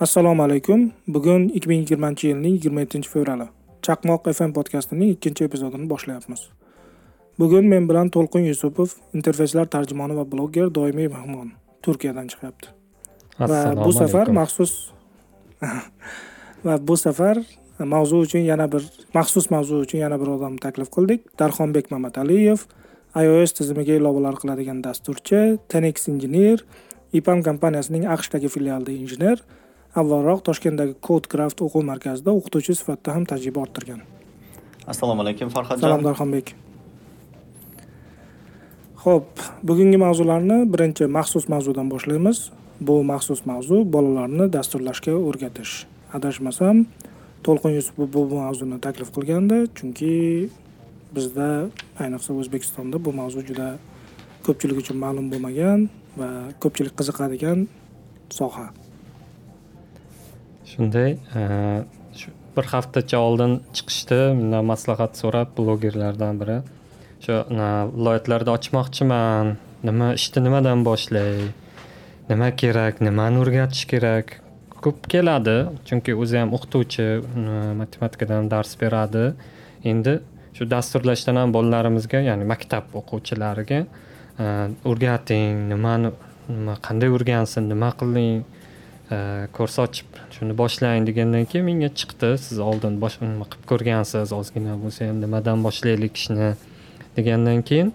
assalomu alaykum. Bugun 2020 yilning 27 fevrali chaqmoq fm podkastining ikkinchi epizodini boshlayapmiz. Bugun men bilan to'lqin yusupov interfeyslar tarjimoni va bloger doimiy mehmon turkiyadan chiqyapti. Va bu safar maxsus va bu safar mavzu uchun yana bir maxsus mavzu uchun yana bir odamni taklif qildik. Darxonbek mamataliyev ios tizimiga ilovalar qiladigan dasturchi tenex injener ipam kompaniyasining aqshdagi filialida injener avvalroq toshkentdagi code craft o'quv markazida o'qituvchi sifatida ham tajriba orttirgan. Assalomu alaykum farhodjon. Salom darxonbek. Ho'p bugungi mavzularni birinchi maxsus mavzudan boshlaymiz. Bu maxsus mavzu bolalarni dasturlashga o'rgatish. Adashmasam to'lqin yusupov bu mavzuni taklif qilgandi chunki bizda ayniqsa o'zbekistonda bu mavzu juda ko'pchilik uchun ma'lum bo'lmagan va ko'pchilik qiziqadigan soha shunday e, shu bir haftacha oldin chiqishdi. Bundan maslahat so'rab blogerlardan biri shu viloyatlarda ochmoqchiman. Nima ishni nimadan boshlay nima kerak? Nimani o'rgatish kerak? Ko'p keladi chunki o'zi ham o'qituvchi matematikadan dars beradi. Endi shu dasturlashdan ham bolalarimizga ya'ni maktab o'quvchilariga e, o'rgating nimani nima qanday o'rgansin nima qiling kurs ochib shuni boshlang degandan keyin menga chiqdi. Siz oldin nima qilib ko'rgansiz ozgina bo'lsa ham nimadan boshlaylik ishni degandan keyin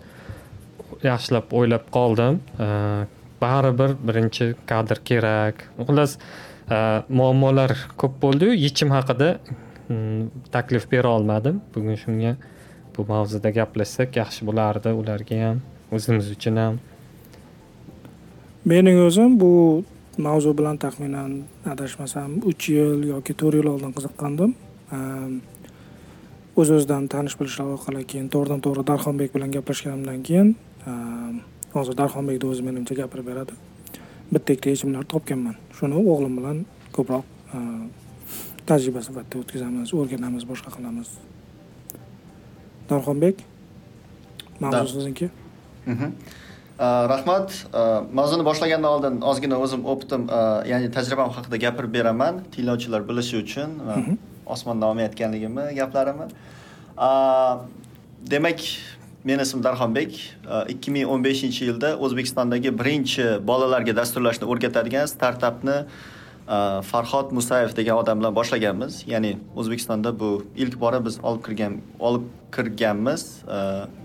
yaxshilab o'ylab qoldim. Baribir birinchi kadr kerak. Xullas e, muammolar ko'p bo'ldiyu yechim haqida mm, taklif bera olmadim. Bugun shunga bu mavzuda gaplashsak yaxshi bo'lardi. Ularga ham o'zimiz uchun ham. Mening o'zim bu mavzu bilan taxminan adashmasam uch yil yoki to'rt yil oldin qiziqqandim. O'z o'zidan tanish bilishlar orqali keyin to'g'ridan to'g'ri darxonbek bilan gaplashganimdan keyin hozir darxonbekni o'zi menimcha gapirib beradi. Bitta ikkita yechimlar topganman. Shuni o'g'lim bilan ko'proq tajriba sifatida o'tkazamiz o'rganamiz boshqa qilamiz. Darxonbek mavzu sizniki? Mhm. Rahmat mavzuni boshlagandan oldin ozgina o'zim o'pitim ya'ni tajribam haqida gapirib beraman tinglovchilar bilishi uchun osmondan olmayotganligimni gaplarimni. Demak meni ismim darxonbek. Ikki ming o'n beshinchi yilda o'zbekistondagi birinchi bolalarga dasturlashni o'rgatadigan startapni farhod musayev degan odam bilan boshlaganmiz. Ya'ni o'zbekistonda bu ilk bora biz olib kirgan olib kirganmiz.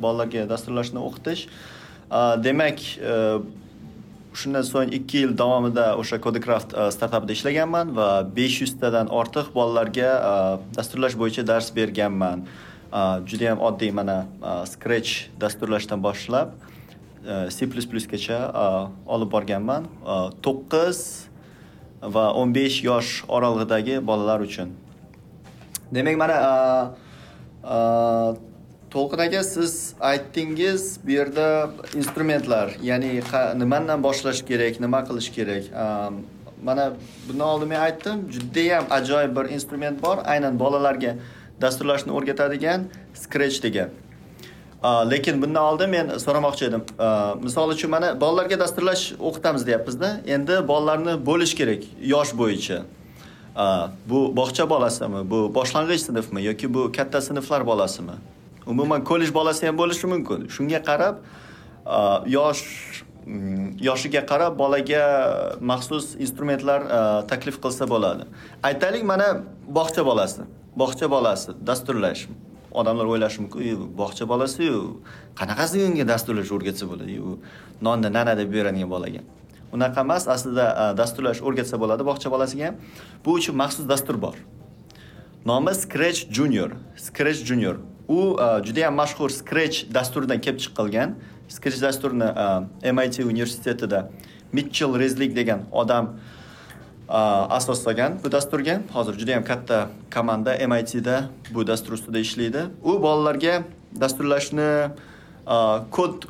Bolalarga dasturlashni o'qitish demak e, shundan so'ng ikki yil davomida o'sha codecraft e, startapida ishlaganman va besh yuztadan ortiq bolalarga e, dasturlash bo'yicha dars berganman. Juda yam oddiy mana scratch dasturlashdan boshlab c plus plusgacha olib borganman to'qqiz va o'n besh yosh oralig'idagi bolalar uchun. Demak mana to'lqin aka siz aytdingiz bu yerda instrumentlar ya'ni nimadan boshlash kerak nima qilish kerak? Mana bundan oldin men aytdim judayam ajoyib bir instrument bor aynan bolalarga dasturlashni o'rgatadigan scratch degan. Lekin bundan oldin men so'ramoqchi edim. Misol uchun mana bolalarga dasturlash o'qitamiz deyapmizda endi bolalarni bo'lish kerak yosh bo'yicha. Bu bog'cha bolasimi bu boshlang'ich sinfmi yoki bu katta sinflar bolasimi? Umuman kollej bolasi ham bo'lishi mumkin. Shunga qarab yosh mm, yoshiga qarab bolaga maxsus instrumentlar taklif qilsa bo'ladi. Aytaylik mana bog'cha bolasi. Bog'cha bolasi dasturlash. Odamlar o'ylashi mumkin bog'cha bolasiyu qanaqasi unga dasturlash o'rgatsa bo'ladi? U nonni nana deb beradigan bolaga. Unaqa emas aslida dasturlash o'rgatsa bo'ladi bog'cha bolasiga. Ham bu uchun maxsus dastur bor. Nomi scratch junior. Scratch junior. U e, juda yam mashhur scratch dasturidan kelib chiqilgan scratch dasturini e, mit universitetida mitchell rezlik degan odam e, asoslagan bu dasturga. Hozir juda yam katta komanda mitda bu dastur ustida ishlaydi. U bolalarga dasturlashni kod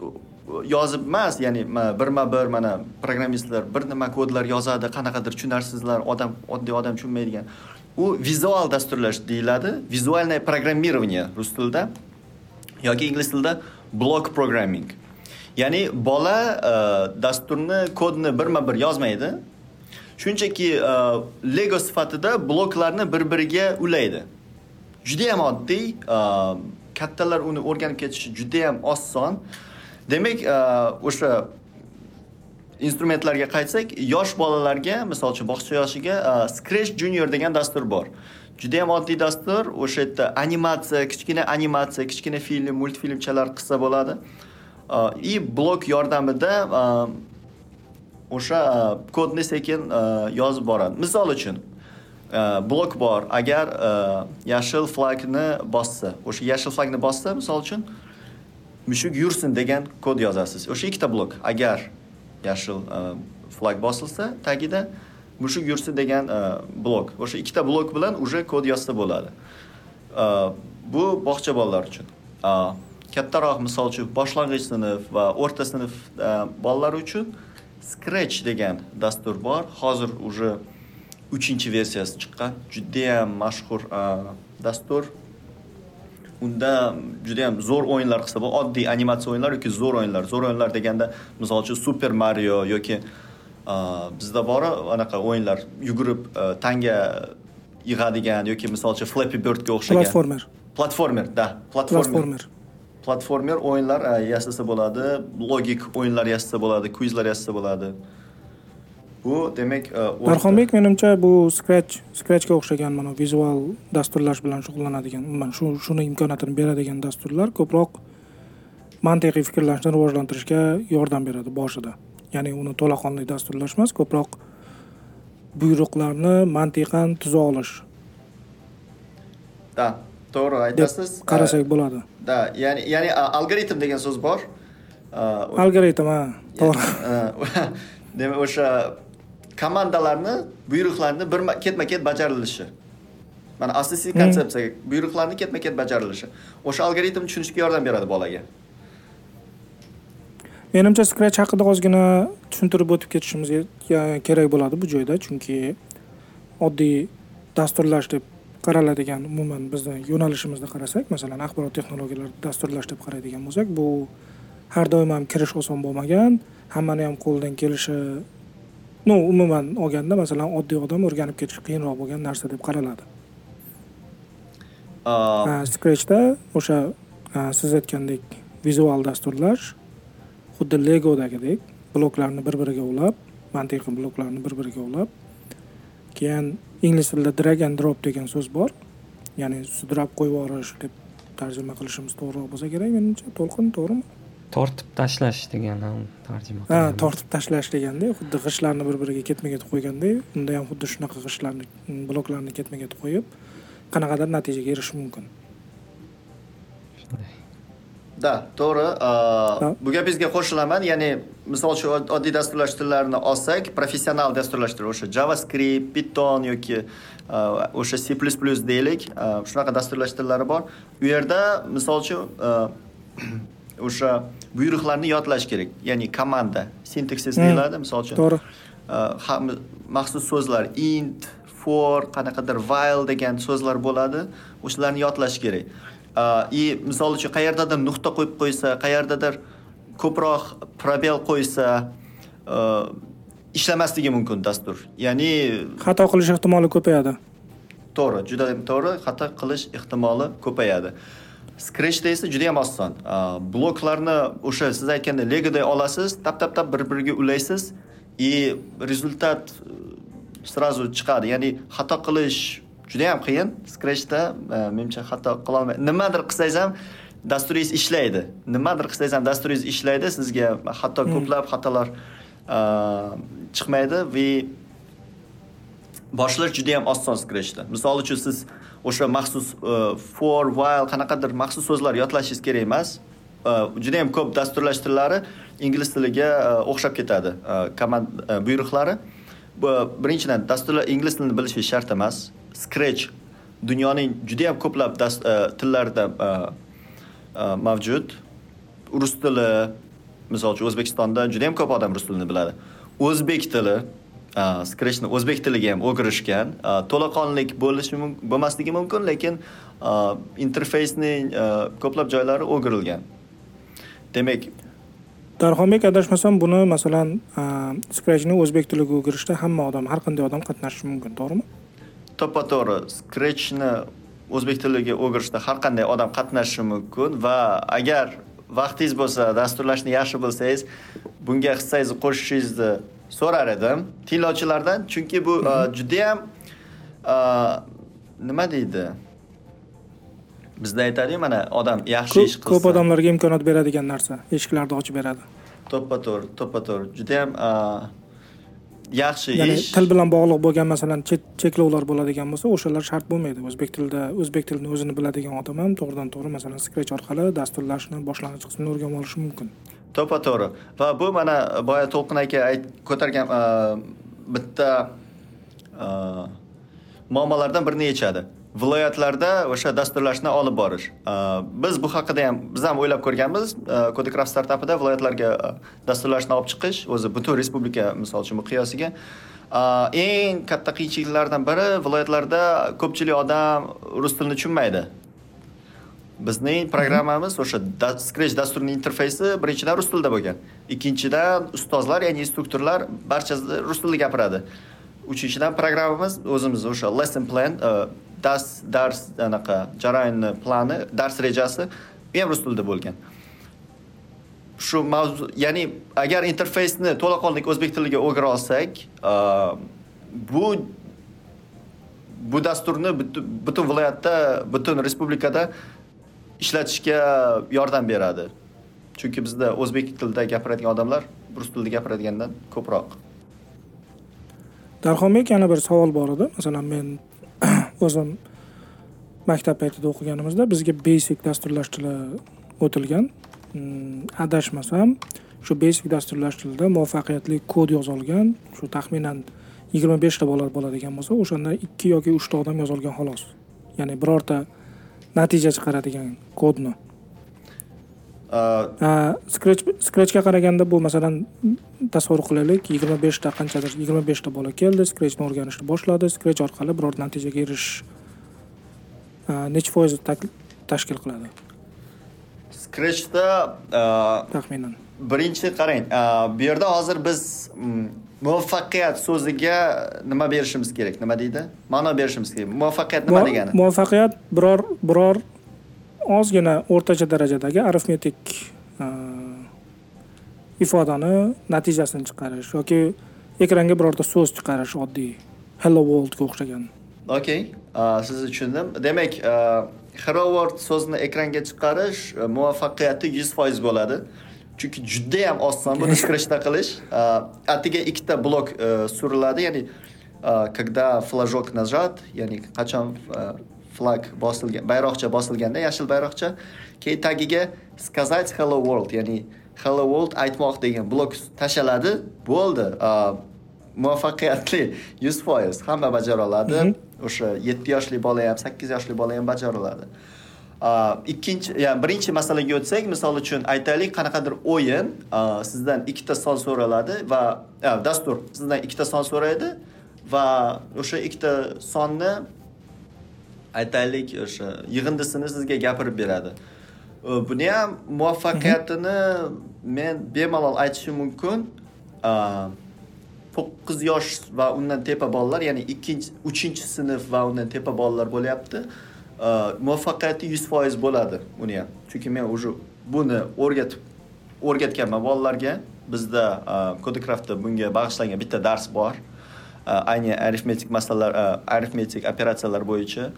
yozib emas ya'ni birma bir mana programmistlar bir nima kodlar yozadi. Qanaqadir tushunarsizlar odam oddiy odam tushunmaydigan. U vizual dasturlash deyiladi. Vizualное programmirование rus tilida yoki ingliz tilida block programming. Ya'ni bola e, dasturni kodni birma bir yozmaydi. Shunchaki e, lego sifatida bloklarni bir biriga ulaydi. Judayam oddiy e, kattalar uni o'rganib ketishi judayam oson. Demak o'sha instrumentlarga qaytsak yosh bolalarga misol uchun bog'cha yoshiga e, scratch junior degan dastur bor. Juda ham oddiy dastur. O'sha yerda animatsiya kichkina animatsiya kichkina film multfilmchalar qilsa bo'ladi. E, И blok yordamida e, o'sha kodni sekin yozib boradi. Misol uchun blok bor. Agar yashil flagni bossa o'sha yashil flagni bossa misol uchun mushuk yursin degan kod yozasiz. O'sha ikkita blok. Agar yashil e, flag bosilsa tagida mushuk yursin degan e, blok. O'sha ikkita blok bilan уже kod yozsa bo'ladi. E, bu bog'cha bolalar uchun. Kattaroq misol uchun boshlang'ich sinf va o'rta sinf bolalari uchun scratch degan dastur bor. Hozir уже uchinchi versiyasi chiqqan. Judayam mashhur dastur. Unda juda yam zo'r o'yinlar qilsa bu oddiy animatsiya o'yinlar yoki zo'r o'yinlar. Zo'r o'yinlar deganda misol uchun super mario yoki bizda bor anaqa o'yinlar yugurib tanga yig'adigan yoki misol uchun flappy birdga o'xshagan. Platformer. Platformer да platformer. Platformer. O'yinlar yasasa bo'ladi logik o'yinlar yasasa bo'ladi kvizlar yasasa bo'ladi bu demak darxonbek menimcha bu scratch scratchga o'xshagan mana vizual dasturlash bilan shug'ullanadigan umuman shu shuni imkoniyatini beradigan dasturlar ko'proq mantiqiy fikrlashni rivojlantirishga yordam beradi boshida. Ya'ni uni to'laqonli dasturlash emas ko'proq buyruqlarni mantiqan tuza olish. Да to'g'ri aytasiz. Qarasak bo'ladi. да ya'ni ya'ni algoritm degan so'z bor. Algoritm ha to'g'ri. Demak o'sha komandalarni buyruqlarni bir ketma ket bajarilishi. Mana asosiy konsepsiya buyruqlarni ketma ket bajarilishi. O'sha algoritmni tushunishga yordam beradi bolaga. Menimcha scratch haqida ozgina tushuntirib o'tib ketishimiz kerak bo'ladi bu joyda chunki oddiy dasturlash deb qaraladigan umuman bizni yo'nalishimizda qarasak masalan axborot texnologiyalari dasturlash deb qaraydigan bo'lsak bu har doim ham kirish oson bo'lmagan hammani ham qo'lidan kelishi ну umuman olganda masalan oddiy odam o'rganib ketishi qiyinroq bo'lgan narsa deb qaraladi. Scratchda o'sha siz aytgandek vizual dasturlash xuddi legodagidek bloklarni bir biriga ulab mantiqiy bloklarni bir biriga ulab keyin ingliz tilida drag and drop degan so'z bor. Ya'ni sudrab qo'yib yuborish deb tarjima qilishimiz to'g'riroq bo'lsa kerak menimcha to'lqin to'g'rimi tortib tashlash degan ham tarjima ha tortib tashlash deganda xuddi g'ishtlarni bir biriga ketma ket qo'yganday unda ham xuddi shunaqa g'ishtlarni bloklarni ketma ket qo'yib qanaqadir natijaga erishish mumkin. Да to'g'ri bu gapingizga qo'shilaman. Ya'ni misol uchun oddiy dasturlash tillarini olsak professional dasturlashtirish o'sha javascript python yoki o'sha c plus plus deylik shunaqa dasturlash tillari bor. U yerda misol uchun o'sha buyruqlarni yodlash kerak. Ya'ni komanda sintaksis hmm. deyiladi misol uchun. to'g'ri. Maxsus so'zlar int for qanaqadir while degan so'zlar bo'ladi o'shalarni yodlash kerak. И misol uchun qayerdadir nuqta qo'yib qo'ysa qayerdadir ko'proq probel qo'ysa ishlamasligi mumkin dastur. Ya'ni xato qilish ehtimoli ko'payadi. To'g'ri juda to'g'ri xato qilish ehtimoli ko'payadi scratchda esa juda yam oson. Bloklarni o'sha siz aytganda legoday olasiz tap tap tap bir biriga ulaysiz и rezultat сразу chiqadi. Ya'ni xato qilish juda yam qiyin. Scratchda menimcha xato qilolmaydi nimadir qilsangiz ham dasturingiz ishlaydi. Nimadir qilsangiz ham dasturingiz ishlaydi sizga hatto hmm. ko'plab xatolar chiqmaydi. Va boshlash juda yam oson scratchda. Misol uchun siz o'sha maxsus e, for while qanaqadir maxsus so'zlar yodlashingiz kerak emas. E, juda yam ko'p dasturlash tillari ingliz tiliga e, o'xshab ketadi komand buyruqlari. Birinchidan dasturlar ingliz tilini bilishingiz shart emas. Scratch dunyoning juda yam ko'plab tillarida mavjud. Rus tili misol uchun o'zbekistonda juda yam ko'p odam rus tilini biladi. O'zbek tili scratchni o'zbek tiliga ham o'girishgan to'laqonlik bo'lishi bo'lmasligi mumkin lekin interfeysning ko'plab joylari o'girilgan demak darxonbek adashmasam buni masalan scratchni o'zbek tiliga o'girishda hamma odam har qanday odam qatnashishi mumkin to'g'rimi to'ppa to'g'ri scratchni o'zbek tiliga o'girishda har qanday odam qatnashishi mumkin va agar vaqtingiz bo'lsa dasturlashni yaxshi bilsangiz bunga hissangizni qo'shishingizni so'rar edim. Tinglovchilardan chunki bu mhm. judayam nima deydi? Bizda aytadiku mana odam yaxshi ish qilsa. ko'p odamlarga imkoniyat beradigan narsa eshiklarni ochib beradi. To'ppa to'g'ri to'ppa to'g'ri. Judayam yaxshi ish. ya'ni til bilan bog'liq bo'lgan masalan cheklovlar bo'ladigan bo'lsa o'shalar shart bo'lmaydi. O'zbek tilida o'zbek tilini o'zini biladigan odam ham to'g'ridan to'g'ri masalan scratch orqali dasturlashni boshlang'ich qismini o'rganib olishi mumkin to'ppa to'g'ri. Va bu mana boya to'lqin aka ko'targan e, bitta e, muammolardan birini yechadi. Viloyatlarda o'sha dasturlashni olib borish. E, biz bu haqida ham biz ham o'ylab ko'rganmiz. Kodekraft startapida viloyatlarga dasturlashni olib chiqish o'zi butun respublika misol uchun miqyosiga eng katta qiyinchiliklardan biri viloyatlarda ko'pchilik odam rus tilini tushunmaydi. Bizning programmamiz o'sha scratch dasturining interfeysi birinchidan rus tilida bo'lgan. Ikkinchidan ustozlar ya'ni instruktorlar barchasi rus tilida gapiradi. Uchinchidan programmamiz o'zimiz o'sha lesson plan dars dars anaqa jarayonni plani dars rejasi ham rus tilida bo'lgan. Shu mavzu ya'ni agar interfeysni to'laqonli o'zbek tiliga o'gira olsak bu bu dasturni butun viloyatda butun respublikada ishlatishga yordam beradi. Chunki bizda o'zbek tilida gapiradigan odamlar rus tilida gapiradigandan ko'proq. Darxonbek yana bir savol bor edi. Masalan men o'zim maktab paytida o'qiganimizda bizga basic dasturlash tili o'tilgan mm, adashmasam shu basic dasturlash tilida muvaffaqiyatli kod yozolgan shu taxminan yigirma beshta bola bo'ladigan bo'lsa o'shanda ikki yoki uchta odam yozolgan xolos. Ya'ni birorta natija chiqaradigan kodni. Scratch scratchga qaraganda bu masalan tasavvur qilaylik yigirma beshta qanchadir yigirma beshta bola keldi scratchni o'rganishni boshladi scratch orqali biror natijaga erishish necha foiz tashkil qiladi? Scratchda taxminan birinchi qarang bu yerda hozir biz muvaffaqiyat so'ziga nima berishimiz kerak? Nima deydi? Ma'no berishimiz kerak. Muvaffaqiyat nima degani? muvaffaqiyat biror biror ozgina o'rtacha darajadagi arifmetik ifodani natijasini chiqarish yoki ekranga birorta so'z chiqarish oddiy. Hello worldga o'xshagan. Okey sizni tushundim demak hello world so'zini ekranga chiqarish muvaffaqiyati yuz foiz bo'ladi chunki judayam oson buni skrishda qilish. Attiga ikkita blok suriladi. Ya'ni когда флажок нажат ya'ni qachon flag bosilgan bayroqcha bosilganda yashil bayroqcha keyin tagiga сказать hello world ya'ni hello world aytmoq degan blok tashladi bo'ldi. Muvaffaqiyatli yuz foiz. Hamma bajara oladi mhm. o'sha yetti yoshli bola ham sakkiz yoshli bola ham bajara oladi ikkinchi ya'ni birinchi masalaga o'tsak misol uchun aytaylik qanaqadir o'yin sizdan ikkita son so'raladi va dastur. Sizdan ikkita son so'raydi va o'sha ikkita sonni aytaylik o'sha yig'indisini sizga gapirib beradi. Buni ham muvaffaqiyatini men bemalol aytishim mumkin. To'qqiz yosh va undan tepa bolalar ya'ni ikkinchi uchinchi sinf va undan tepa bolalar bo'lyapti. Э, muvaffaqiyati yuz foiz bo'ladi uni ham. Chunki men уже buni o'rgatib o'rgatganman. Bolalarga bizda e, kodecraftda bunga bag'ishlangan bitta dars bor. E, ayni arifmetik masalalar e, arifmetik operatsiyalar bo'yicha.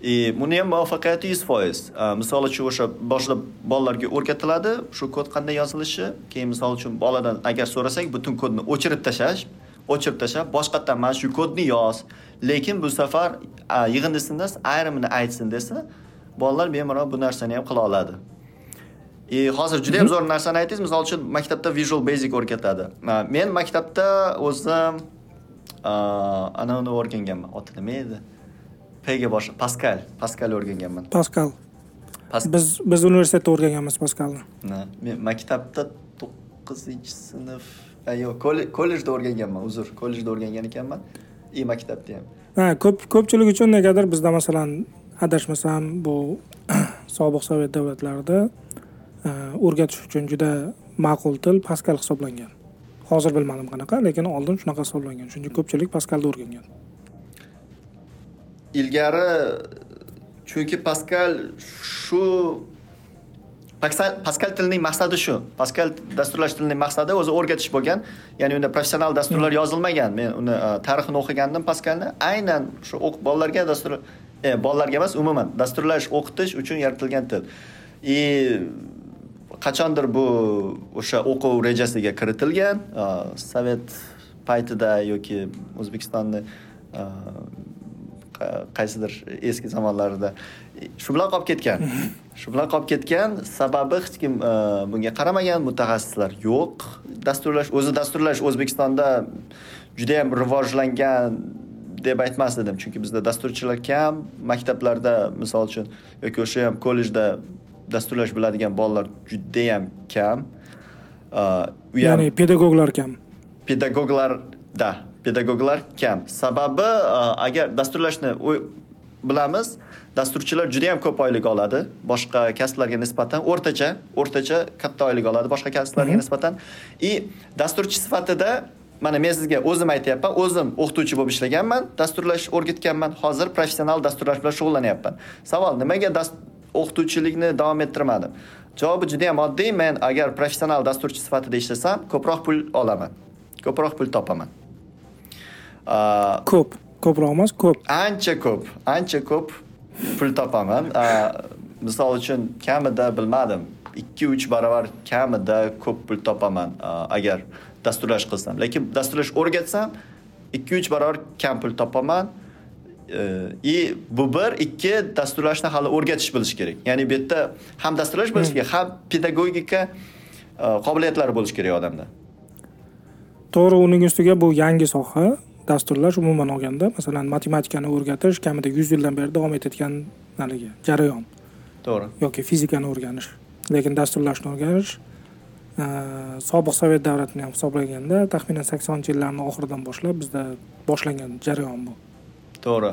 И buni ham muvaffaqiyati yuz foiz. Misol uchun o'sha boshida bolalarga o'rgatiladi. Shu kod qanday yozilishi? Keyin misol uchun boladan agar so'rasak butun kodni o'chirib tashlash o'chirib tashlab boshqatdan mana shu kodni yoz lekin bu safar yig'indisini ayrimini aytsin desa bolalar bemalol bu narsani ham qila oladi. И hozir juda yam zo'r narsani aytdingiz. Misol uchun maktabda visual basic o'rgatadi. Men maktabda o'zim uni o'rganganman. Oti nima edi? Pga bosh paskal paskal o'rganganman. Paskal biz biz universitetda o'rganganmiz paskalni men maktabda to'qqizinchi sinf yo'q kollejda o'rganganman uzr kollejda o'rgangan ekanman. И maktabda ham ha ko'p ko'pchilik uchun negadir bizda masalan adashmasam bu sobiq sovet davlatlarida o'rgatish uchun juda ma'qul til paskal hisoblangan. Hozir bilmadim qanaqa lekin oldin shunaqa hisoblangan shuning uchun ko'pchilik paskalda o'rgangan. Ilgari chunki paskal shu paskal tilining maqsadi shu. Paskal dasturlash tilining maqsadi o'zi o'rgatish bo'lgan. Ya'ni unda professional dasturlar hmm. yozilmagan. Men uni e, tarixini o'qigandim paskalni aynan shu bolalarga dastur e, bolalarga emas umuman dasturlash o'qitish uchun yaratilgan til. И qachondir bu o'sha o'quv rejasiga kiritilgan e, sovet paytida yoki o'zbekistonni qaysidir eski zamonlarida shu bilan qolib ketgan. Shu bilan qolib ketgan sababi hech kim e, bunga qaramagan mutaxassislar yo'q. Dasturlash o'zi dasturlash o'zbekistonda judayam rivojlangan deb aytmas edim chunki bizda dasturchilar kam maktablarda misol uchun yoki o'sha ham kollejda dasturlash biladigan bolalar judayam kam. E, ya'ni pedagoglar kam. Pedagoglarda pedagoglar kam sababi e, agar dasturlashni bilamiz dasturchilar juda yam ko'p oylik oladi. Boshqa kasblarga nisbatan o'rtacha o'rtacha katta oylik oladi boshqa kasblarga mhm. nisbatan. И dasturchi sifatida mana men sizga o'zim aytyapman o'zim o'qituvchi bo'lib ishlaganman dasturlash o'rgatganman hozir professional dasturlash bilan shug'ullanyapman. Savol nimaga o'qituvchilikni davom ettirmadim? Javobi juda yam oddiy men agar professional dasturchi sifatida ishlasam ko'proq pul olaman ko'proq pul topaman ko'p. Ko'proq emas ko'p. ancha ko'p ancha ko'p pul topaman. Misol uchun kamida bilmadim ikki uch barobar kamida ko'p pul topaman agar dasturlash qilsam. Lekin dasturlash o'rgatsam ikki uch barobar kam pul topaman и bu bir ikki dasturlashni hali o'rgatish bilish kerak. Ya'ni bu yerda ham dasturlash bilish kerak ham pedagogika qobiliyatlari bo'lishi kerak odamda. To'g'ri uning ustiga bu yangi soha dasturlash umuman olganda masalan matematikani o'rgatish kamida yuz yildan beri davom etayotgan haligi jarayon. To'g'ri. Yoki fizikani o'rganish. Lekin dasturlashni o'rganish sobiq sovet davlatini ham hisoblaganda taxminan saksoninchi yillarni oxiridan boshlab bizda boshlangan jarayon bu. To'g'ri.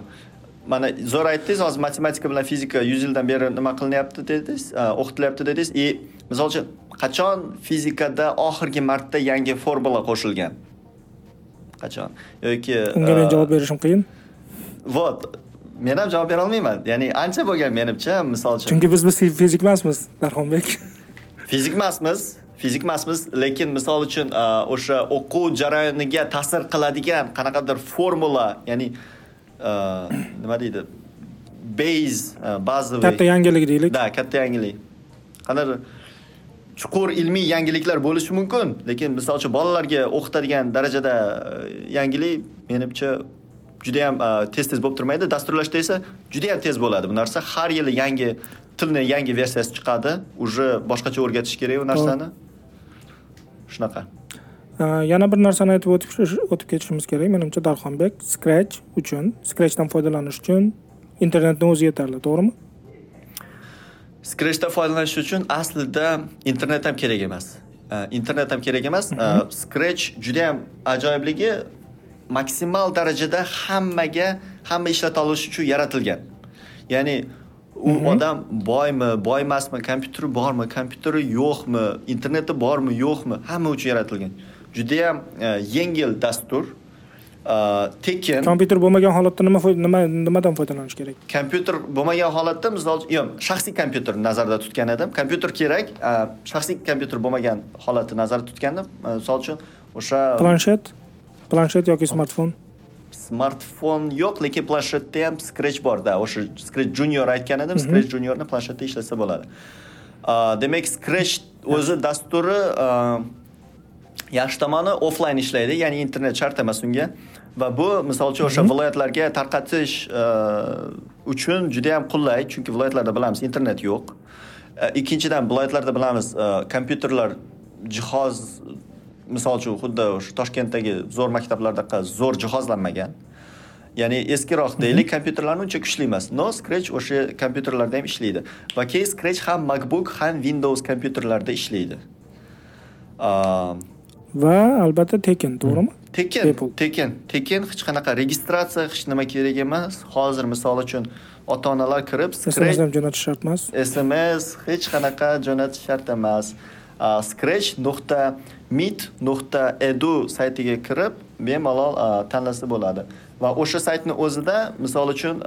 Mana zo'r aytdingiz hozir matematika bilan fizika yuz yildan beri nima qilinyapti dedingiz o'qitilyapti dedingiz. И misol uchun qachon fizikada oxirgi marta yangi formula qo'shilgan qachon? Yoki unga men javob berishim qiyin? Вот men ham javob bera olmayman. Ya'ni ancha bo'lgan menimcha misol uchun. Chunki biz biz fizik emasmiz darxonbek fizik emasmiz fizik emasmiz lekin misol uchun o'sha o'quv jarayoniga ta'sir qiladigan qanaqadir formula ya'ni nima deydi? Base bazaviy katta yangilik deylik. Да katta yangilik. Qanaqadir chuqur ilmiy yangiliklar bo'lishi mumkin. Lekin misol uchun bolalarga o'qitadigan darajada e, yangilik menimcha juda ham e, tez tez bo'lib turmaydi. Dasturlashda esa juda ham tez bo'ladi. Bu narsa har yili yangi tilni yangi versiyasi chiqadi. Уже boshqacha o'rgatish kerak u narsani. Shunaqa. E, yana bir narsani aytib o'tib ketishimiz kerak. Menimcha darxonbek scratch uchun scratchdan foydalanish uchun internetni o'zi yetarli to'g'rimi? Scratchdan foydalanish uchun aslida internet ham kerak emas. Internet ham kerak emas. Scratch juda yam ajoyibligi maksimal darajada hammaga hamma ishlata olishi uchun yaratilgan. Ya'ni u odam boymi boy emasmi kompyuteri bormi kompyuteri yo'qmi interneti bormi yo'qmi hamma uchun yaratilgan. Judayam yengil dastur tekin. Kompyuter bo'lmagan holatda nima nima nimadan foydalanish kerak? Kompyuter bo'lmagan holatda misol yo'q shaxsiy kompyuter nazarda tutgan edim. Kompyuter kerak shaxsiy kompyuter bo'lmagan holatni nazarda tutgandim. Misol uchun o'sha planshet? Planshet yoki smartfon? Smartfon yo'q lekin planshetda ham scratch borda o'sha scratch junior aytgan edim mhm. scratch juniorni planshetda ishlasa bo'ladi. Demak scratch o'zi dasturi yaxshi tomoni offlayn ishlaydi ya'ni internet shart emas unga. Va bu misol uchun o'sha mhm. viloyatlarga tarqatish uh, uchun juda yam qulay chunki viloyatlarda bilamiz internet yo'q. Uh, ikkinchidan viloyatlarda bilamiz uh, kompyuterlar jihoz misol uchun xuddi o'sha toshkentdagi zo'r maktablardaqa zo'r jihozlanmagan. Ya'ni eskiroq mhm. deylik kompyuterlarni uncha kuchli emas. No scratch o'sha kompyuterlarda ham ishlaydi. Va keyin scratch ham macbook ham windows kompyuterlarda ishlaydi va albatta tekin to'g'rimi? Tekin tekin tekin hech qanaqa registratsiya hech nima kerak emas. Hozir misol uchun ota onalar kirib sms ham jo'natish shart emas sms hech qanaqa jo'natish shart emas. Scratch nuqta mit nuqta edu saytiga kirib bemalol tanlasa bo'ladi. Va o'sha saytni o'zida misol uchun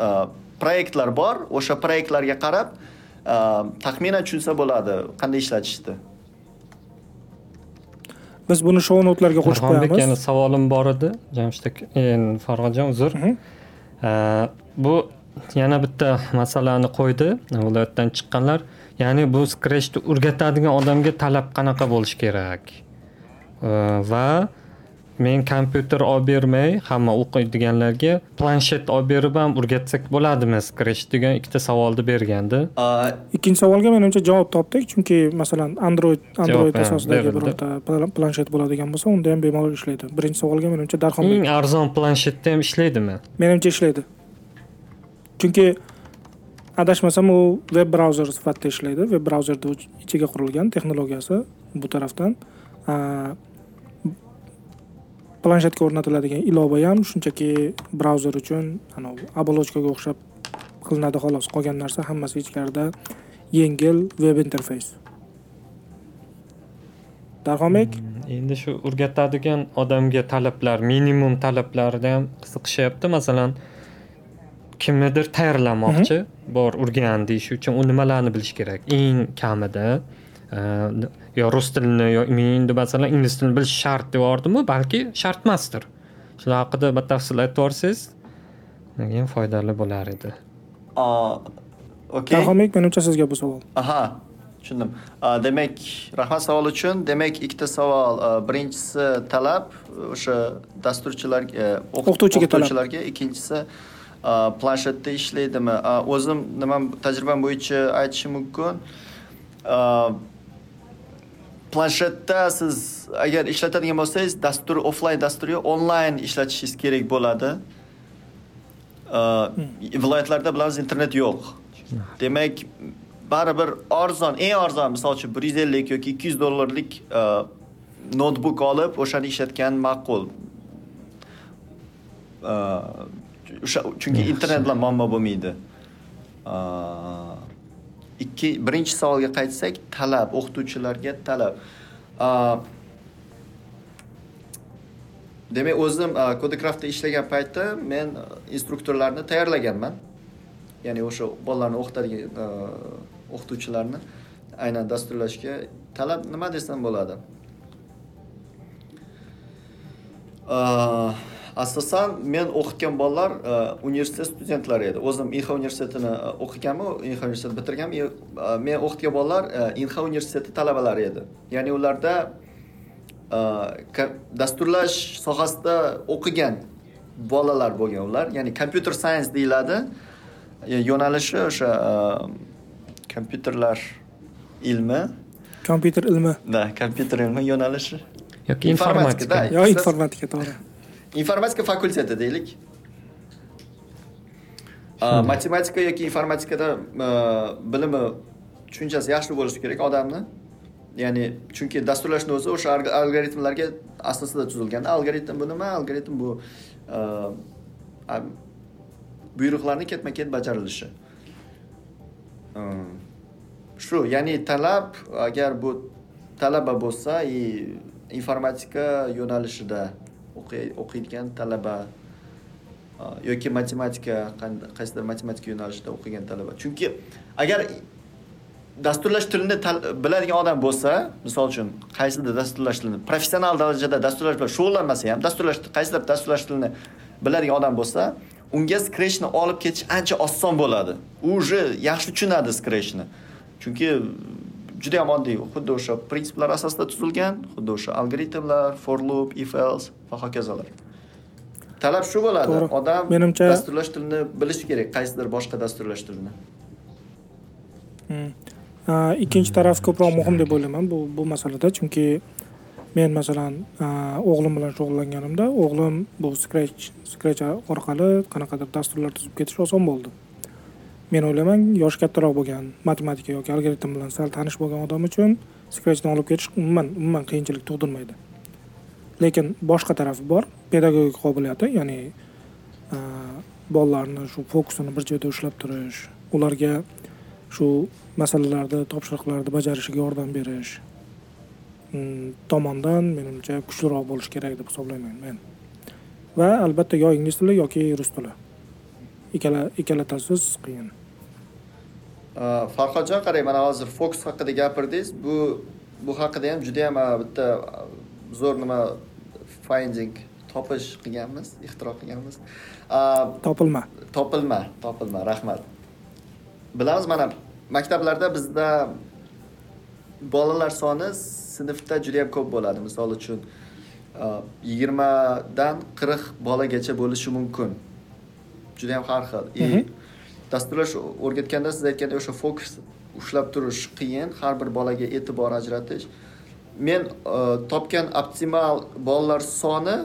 proyektlar bor. O'sha proyektlarga qarab taxminan tushunsa bo'ladi qanday ishlatishni biz buni shou notlarga qo'shib qo'yamiz. yana savolim bor edi. Jamshid aka farhodjon uzr. Bu yana bitta masalani qo'ydi. Viloyatdan chiqqanlar ya'ni bu skrechni o'rgatadigan odamga talab qanaqa bo'lishi kerak? Va men kompyuter olib bermay hamma o'qiydiganlarga planshet olib berib ham o'rgatsak bo'ladimi scratch degan ikkita savolni bergandi. Ikkinchi savolga menimcha javob topdik chunki masalan android android asosidagi birorta planshet bo'ladigan bo'lsa unda ham bemalol ishlaydi. Birinchi savolga menimcha darhol eng arzon planshetda ham ishlaydimi? Menimcha ishlaydi. Chunki adashmasam u veb brauzer sifatida ishlaydi. Veb brauzerni ichiga qurilgan texnologiyasi bu tarafdan planshetga o'rnatiladigan ilova ham shunchaki brauzer uchun anavi оболочкаga o'xshab qilinadi xolos. Qolgan narsa hammasi ichkarida yengil veb interfays darhombek hmm, endi shu o'rgatadigan odamga talablar minimum talablarida ham qiziqishyapti. Masalan kimnidir tayyorlamoqchi mhm. bor o'rgan deyish uchun u nimalarni bilishi kerak? Eng kamida yo rus tilini yo endi masalan ingliz tilini bilish shart deyapyordimi balki shart emasdir shular haqida batafsil aytib yuborsangiz ham foydali bo'lar edi okey darhombek menimcha sizga bu savol aha tushundim demak rahmat savol uchun demak ikkita savol birinchisi talab o'sha dasturchilarga o'qituvchiga o'qituvchilarga ikkinchisi planshetda ishlaydimi o'zim nima tajribam bo'yicha aytishim mumkin planshetda siz agar ishlatadigan bo'lsangiz dastur offlayn dasturni onlayn ishlatishingiz kerak bo'ladi viloyatlarda bilamiz internet yo'q demak baribir arzon eng arzon misol uchun bir yuz ellik yoki ikki yuz dollarlik noutbuk olib o'shani ishlatgan ma'qul. O'sha chunki internet bilan muammo bo'lmaydi ikki birinchi savolga qaytsak talab o'qituvchilarga talab. Demak o'zim kodekraftda ishlagan paytda men instruktorlarni tayyorlaganman. Ya'ni o'sha bolalarni o'qitadigan o'qituvchilarni aynan dasturlashga talab nima desam bo'ladi? Asosan men o'qitgan bolalar e, universitet studentlari edi. O'zim inha universitetini e, o'qiganman inha universitetini bitirganman e, men o'qitgan bolalar inha universiteti talabalari edi. Ya'ni ularda dasturlash sohasida o'qigan bolalar bo'lgan ular. Ya'ni kompyuter science deyiladi. Yo'nalishi o'sha kompyuterlar ilmi. Kompyuter ilmi. Да kompyuter ilmi yo'nalishi. Yoki informatika. Yo informatika to'g'ri informatika fakulteti deylik. Matematika yoki informatikada bilimi tushunchasi yaxshi bo'lishi kerak odamni. Ya'ni chunki dasturlashni o'zi o'sha algoritmlarga asosida tuzilgan algoritm bu nima algoritm bu buyruqlarni ketma ket bajarilishi. Shu ya'ni talab agar bu talaba bo'lsa и informatika yo'nalishida o'qiydigan talaba yoki matematika qaysidir matematika yo'nalishida o'qigan talaba. Chunki agar dasturlash tilini biladigan odam bo'lsa misol uchun qaysidir dasturlash tilini professional darajada dasturlash bilan shug'ullanmasa ham dasturlash qaysidir dasturlash tilini biladigan odam bo'lsa unga scratchni olib ketish ancha oson bo'ladi. U уже yaxshi tushunadi scratchni. Chunki juda ham oddiy xuddi o'sha prinsiplar asosida tuzilgan xuddi o'sha algoritmlar for loop if else va hokazolar. Talab shu bo'ladi. Odam menimcha dasturlash tilini bilishi kerak qaysidir boshqa dasturlash tilini. Hmm. ikkinchi taraf ko'proq muhim deb o'ylayman bu bu masalada. Chunki men masalan o'g'lim bilan shug'ullanganimda o'g'lim bu scratch scratch orqali qanaqadir dasturlar tuzib ketish oson bo'ldi. Men o'ylayman yoshi kattaroq bo'lgan matematika yoki algoritm bilan sal tanish bo'lgan odam uchun scratchdan olib ketish umuman umuman qiyinchilik tug'dirmaydi lekin boshqa tarafi bor pedagogik qobiliyati ya'ni e, bolalarni shu fokusini bir joyda ushlab turish ularga shu masalalarni topshiriqlarni bajarishiga yordam berish mm, tomondan menimcha kuchliroq bo'lishi kerak deb hisoblayman men. Va albatta yo ingliz tili yoki rus tili. Ikkala ikkalatasiz qiyin. E, Farhodjon qarang mana hozir fokus haqida gapirdingiz. Bu bu haqida ham juda yam bitta zo'r nima finding topish qilganmiz ixtiro qilganmiz. Topilma. Topilma topilma rahmat. Bilamiz mana maktablarda bizda bolalar soni sinfda juda yam ko'p bo'ladi. Misol uchun yigirmadan qirq bolagacha bo'lishi mumkin. Juda yam har xil. И dasturlash o'rgatganda siz aytgandek o'sha fokus ushlab turish qiyin. Har bir bolaga e'tibor ajratish men e, topgan optimal bolalar soni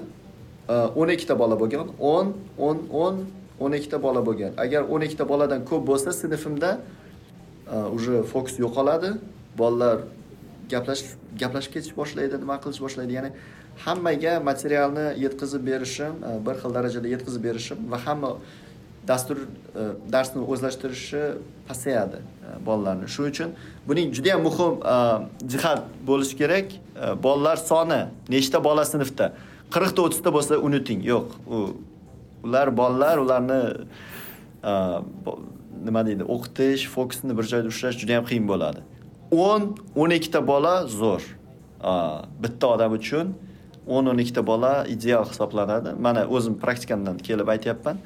e, o'n ikkita bola bo'lgan. o'n o'n o'n o'n ikkita bola bo'lgan. Agar o'n ikkita boladan ko'p bo'lsa sinfimda e, уже fokus yo'qoladi. Bolalar gaplashib gaplashib ketish boshlaydi nima qilish boshlaydi. Ya'ni hammaga materialni yetkazib berishim bir xil darajada yetkazib berishim va hamma dastur darsni o'zlashtirishi pasayadi. Bolalarni shuning uchun buning juda yam muhim e, jihat bo'lishi kerak. E, bolalar soni nechta bola sinfda? Qirqta o'ttizta bo'lsa unuting. Yo'q u ular bolalar ularni e, nima deydi o'qitish fokusni bir joyda ushlash juda yam qiyin bo'ladi. O'n o'n ikkita bola zo'r. Bitta odam uchun o'n o'n ikkita bola ideal hisoblanadi. Mana o'zim praktikamdan kelib aytyapman.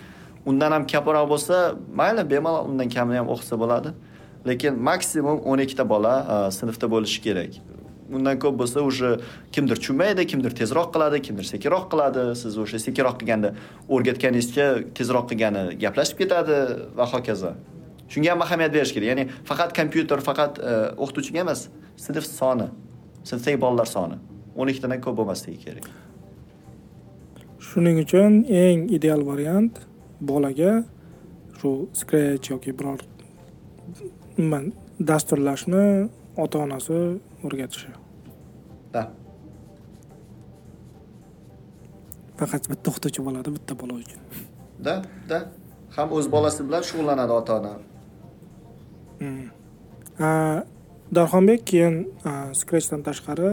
Undan ham kaproq bo'lsa mayli bemalol undan kamini ham o'qisa bo'ladi. Lekin maksimum o'n ikkita bola sinfda bo'lishi kerak. Undan ko'p bo'lsa уже kimdir tushunmaydi kimdir tezroq qiladi kimdir sekinroq qiladi. Siz o'sha sekinroq qilganda o'rgatganingizga tezroq qilgani gaplashib ketadi va hokazo. Shunga ham ahamiyat berish kerak. Ya'ni faqat kompyuter faqat e, o'qituvchiga emas sinf soni sinfdagi bolalar soni o'n ikkitadan ko'p bo'lmasligi kerak. Shuning uchun eng ideal variant bolaga shu scratch yoki biror umuman dasturlashni ota onasi o'rgatishi. Да faqat bitta o'qituvchi bo'ladi bitta bola uchun. Да да ham o'z bolasi bilan shug'ullanadi ota ona hmm. darxonbek keyin scratchdan tashqari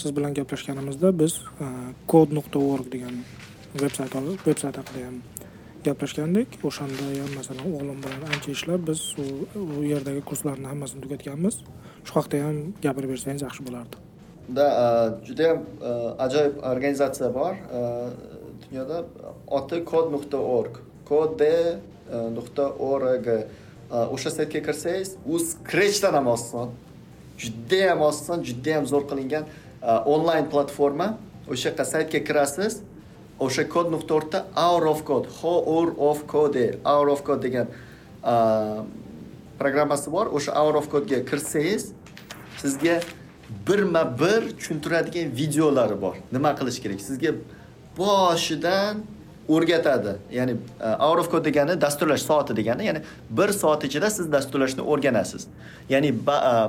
siz bilan gaplashganimizda biz kod nuqta org degan veb sayt veb sayt haqida ham gaplashgandik. O'shanda ham masalan o'g'lim bilan ancha ishlab biz u yerdagi kurslarni hammasini tugatganmiz. Shu haqida ham gapirib bersangiz yaxshi bo'lardi. Да judayam ajoyib organizatsiya bor. Dunyoda oti kod nuqta org kod nuqta org o'sha saytga kirsangiz u scratchdan ham oson judayam oson judayam zo'r qilingan onlayn platforma. O'sha yoqqa saytga kirasiz o'sha kod nuqta out of code. Hour of code out of code degan uh, programmasi bor. O'sha out of codega kirsangiz sizga birma bir tushuntiradigan videolari bor. Nima qilish kerak? Sizga boshidan o'rgatadi. Ya'ni uh, out of code degani dasturlash soati degani ya'ni bir soat ichida siz dasturlashni o'rganasiz. Ya'ni uh,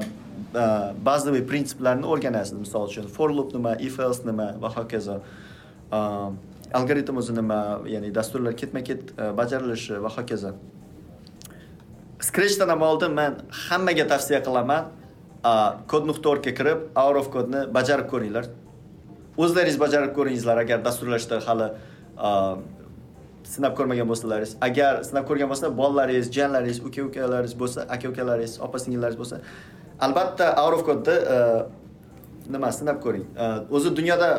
bazaviy prinsiplarni o'rganasiz. Misol uchun for loop nima if else nima va hokazo. Um, algoritm o'zi nima ya'ni dasturlar ketma ket e, bajarilishi va hokazo. Scratchdan ham oldin man hammaga tavsiya qilaman kod nuqta orgga kirib hour of kodni bajarib ko'ringlar. O'zlaringiz bajarib ko'ringizlar agar dasturlashda hali sinab ko'rmagan bo'lsalaringiz. Agar sinab ko'rgan bo'lsa bolalaringiz jiyanlaringiz uka ukalaringiz bo'lsa aka ukalaringiz opa singillaringiz bo'lsa albatta hour of kodni e, nima sinab ko'ring. E, o'zi dunyoda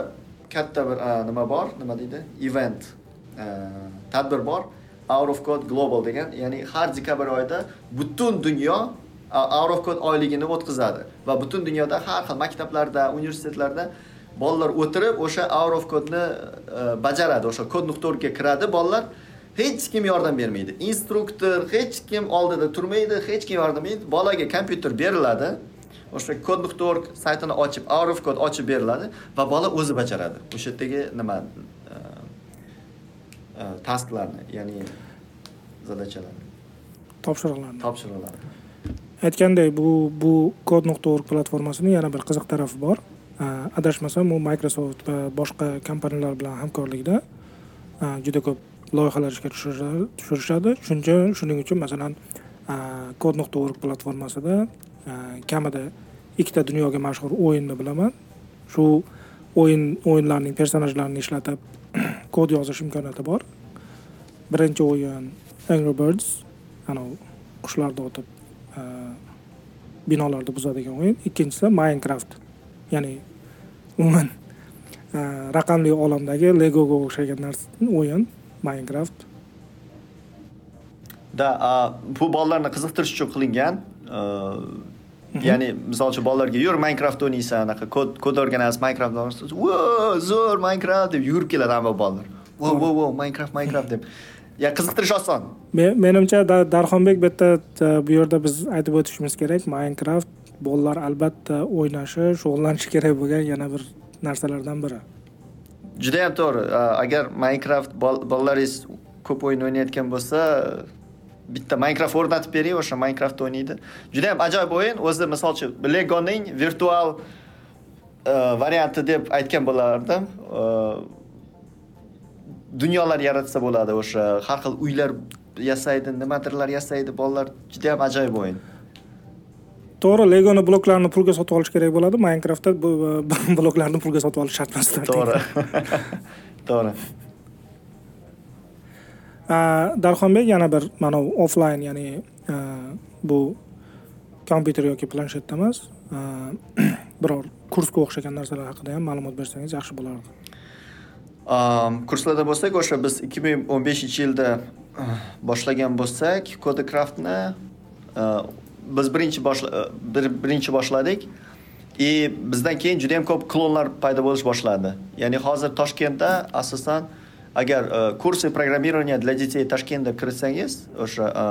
katta bir nima bor? Nima deydi? Event. Tadbir bor. Out of code global degan ya'ni har dekabr oyida butun dunyo out of code oyligini o'tkazadi. Va butun dunyoda har xil maktablarda universitetlarda bolalar o'tirib o'sha out of codeni e, bajaradi. O'sha kod nuqta orgga kiradi. Bolalar hech kim yordam bermaydi. Instruktor hech kim oldida turmaydi hech kim yordam bermaydi. Bolaga kompyuter beriladi. O'sha kod nuqta org saytini ochib out of code ochib beriladi va bola o'zi bajaradi. O'sha yerdagi nima e, e, tasklarni ya'ni zadachalarni. Topshiriqlarni. Topshiriqlarni. Aytgandek bu bu kod nuqta org platformasini yana bir qiziq tarafi bor. E, adashmasam u microsoft va boshqa kompaniyalar bilan hamkorlikda juda ko'p loyihalar ishga tushirishadi shuning uchun masalan kod nuqta org platformasida kamida ikkita dunyoga mashhur o'yinni bilaman. Shu o'yin o'yinlarning personajlarini ishlatib kod yozish imkoniyati bor. Birinchi o'yin angry birds anavi qushlarni o'tib e, binolarni buzadigan o'yin. Ikkinchisi minecraft ya'ni umuman e, raqamli olamdagi legoga o'xshagan narsa o'yin minecraft. Da bu bolalarni qiziqtirish uchun qilingan e, ya'ni misol uchun bolalarga yur minecraft o'ynaysan anaqa kod kod o'rganasiz minecraft zo'r minecraft deb yugurib keladi hamma bolalar vo vo vo minecraft minecraft deb ya qiziqtirish oson menimcha darxonbek bu yerda bu yerda biz aytib o'tishimiz kerak minecraft bolalar albatta o'ynashi shug'ullanishi kerak bo'lgan yana bir narsalardan biri judayam to'g'ri agar minecraft bolalaringiz ko'p o'yin o'ynayotgan bo'lsa bitta minecraft o'rnatib bering o'sha minecraft o'ynaydi. Juda yam ajoyib o'yin. O'zi misol uchun legoning virtual e, varianti deb aytgan bo'lardim. E, dunyolar yaratsa bo'ladi o'sha har xil uylar yasaydi nimadirlar yasaydi bolalar juda yam ajoyib o'yin. To'g'ri legoni bloklarini pulga sotib olish kerak bo'ladi minecraftda bloklarni pulga sotib olish shart emas to'g'ri. To'g'ri Э, darxonbek yana bir mana offlayn ya'ni э, bu kompyuter yoki planshetda э, emas biror kursga o'xshagan narsalar haqida ham ma'lumot bersangiz yaxshi bo'lardi. Kurslarda bo'lsak o'sha biz ikki ming o'n beshinchi yilda eh, boshlagan bo'lsak codecraftni eh, biz birinchi eh, birinchi boshladik. И bizdan keyin juda yam ko'p klonlar paydo bo'lish boshladi. Ya'ni hozir toshkentda asosan agar e, kurсы программирования для детей toshkentda kirsangiz o'sha e,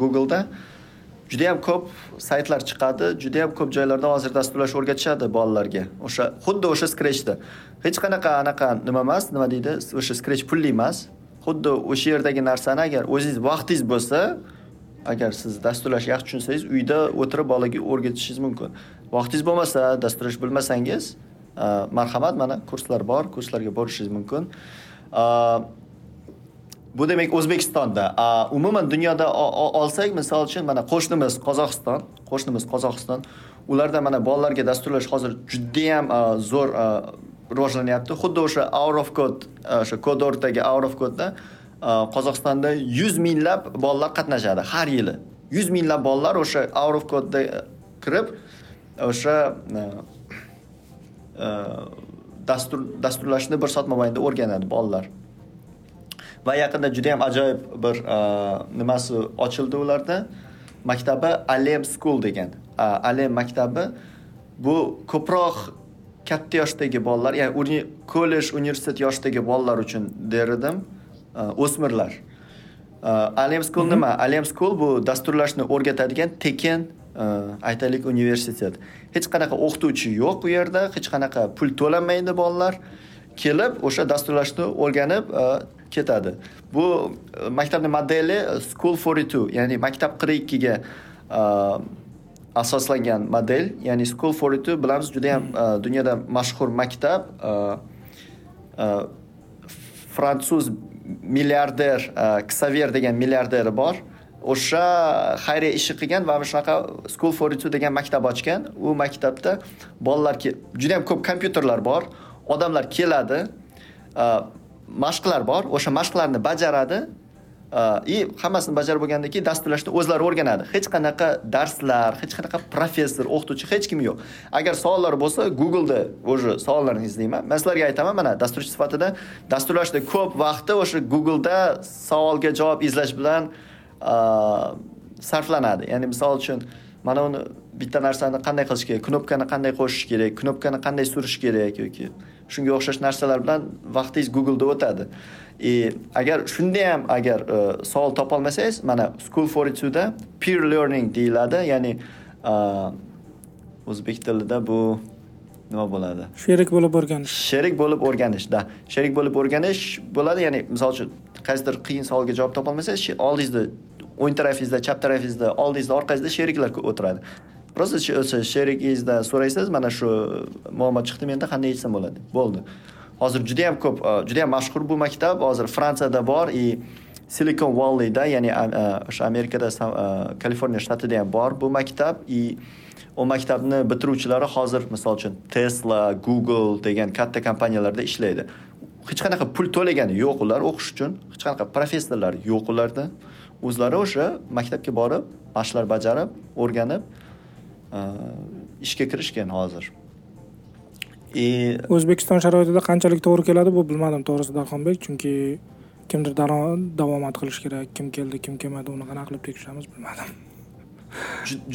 google'da judayam ko'p saytlar chiqadi judayam ko'p joylarda hozir dasturlash o'rgatishadi bolalarga. O'sha xuddi o'sha scratchda. Hech qanaqa anaqa nima emas nima deydi o'sha scratch pulli emas. Xuddi o'sha yerdagi narsani agar o'zingiz vaqtingiz bo'lsa agar siz dasturlashni yaxshi tushunsangiz uyda o'tirib bolaga o'rgatishingiz mumkin. Vaqtingiz bo'lmasa dasturlash bilmasangiz e, marhamat mana kurslar bor kurslarga borishingiz mumkin. Bu demak o'zbekistonda. Umuman dunyoda olsak misol uchun mana qo'shnimiz qozog'iston qo'shnimiz qozog'iston. Ularda mana bolalarga dasturlash hozir judayam zo'r rivojlanyapti. Xuddi o'sha out of code o'sha kod kodordagi out of codeda qozog'istonda yuz minglab bolalar qatnashadi har yili. Yuz minglab bolalar o'sha out of codeda kirib o'sha dastur dasturlashni bir soat mobaynida o'rganadi bolalar. Va yaqinda juda yam ajoyib bir nimasi ochildi ularda? Maktabi alem school degan. Alem maktabi. Bu ko'proq katta yoshdagi bolalar ya'ni kollej universitet yoshidagi bolalar uchun der edim o'smirlar. Alem school nima? Alem school bu dasturlashni o'rgatadigan tekin Э, aytaylik universitet hech qanaqa o'qituvchi yo'q u yerda hech qanaqa pul to'lanmaydi bolalar. Kelib o'sha dasturlashni o'rganib e, ketadi. Bu e, maktabni modeli school forty two ya'ni maktab qirq ikkiga e, asoslangan model. Ya'ni school forty two bilamiz juda yam dunyoda mashhur maktab fransuz milliarder ksaver degan milliarderi bor. O'sha xayriya ishi qilgan va shunaqa school for two degan maktab ochgan. U maktabda bolalar juda yam ko'p kompyuterlar bor odamlar keladi mashqlar bor o'sha mashqlarni bajaradi и hammasini bajarib bo'lgandan keyin dasturlashni o'zlari o'rganadi. Hech qanaqa darslar hech qanaqa professor o'qituvchi hech kim yo'q. Agar savollar bo'lsa googleda уже savollarni izlayman. Man sizlarga aytaman mana dasturchi sifatida dasturlashda ko'p vaqti o'sha googleda savolga javob izlash bilan sarflanadi. Ya'ni misol uchun mana uni bitta narsani qanday qilish kerak? Knopkani qanday qo'shish kerak? Knopkani qanday surish kerak yoki shunga o'xshash narsalar bilan vaqtingiz googleda o'tadi. И agar shunda ham agar uh, savol topolmasangiz mana school for da peer learning deyiladi. Ya'ni uh, o'zbek tilida bu nima bo'ladi? Sherik bo'lib o'rganish. Sherik bo'lib o'rganish да sherik bo'lib o'rganish bo'ladi. Ya'ni misol uchun qaysidir qiyin savolga javob topolmasangiz oldingizda o'ng tarafingizda chap tarafingizda oldingizda orqangizda sheriklar o'tiradi. Просто o'sha sherigingizdan so'raysiz mana shu uh, muammo chiqdi menda qanday yechsam bo'ladi? Bo'ldi. Hozir juda yam ko'p uh, juda yam mashhur bu maktab hozir fransiyada bor и silikon valleyda ya'ni uh, o'sha amerikada kaliforniya shtatida ham bor bu maktab и u maktabni bitiruvchilari hozir misol uchun tesla google degan katta kompaniyalarda ishlaydi. Hech qanaqa pul to'lagani yo'q ular o'qish uchun. Hech qanaqa professorlar yo'q ularda. O'zlari o'sha maktabga borib mashqlar bajarib o'rganib e, ishga kirishgan hozir. И o'zbekiston sharoitida qanchalik to'g'ri keladi bu bilmadim to'g'risi darxonbek chunki kimdir davomat qilishi kerak kim keldi kim kelmadi uni qanaqa qilib tekshiramiz bilmadim.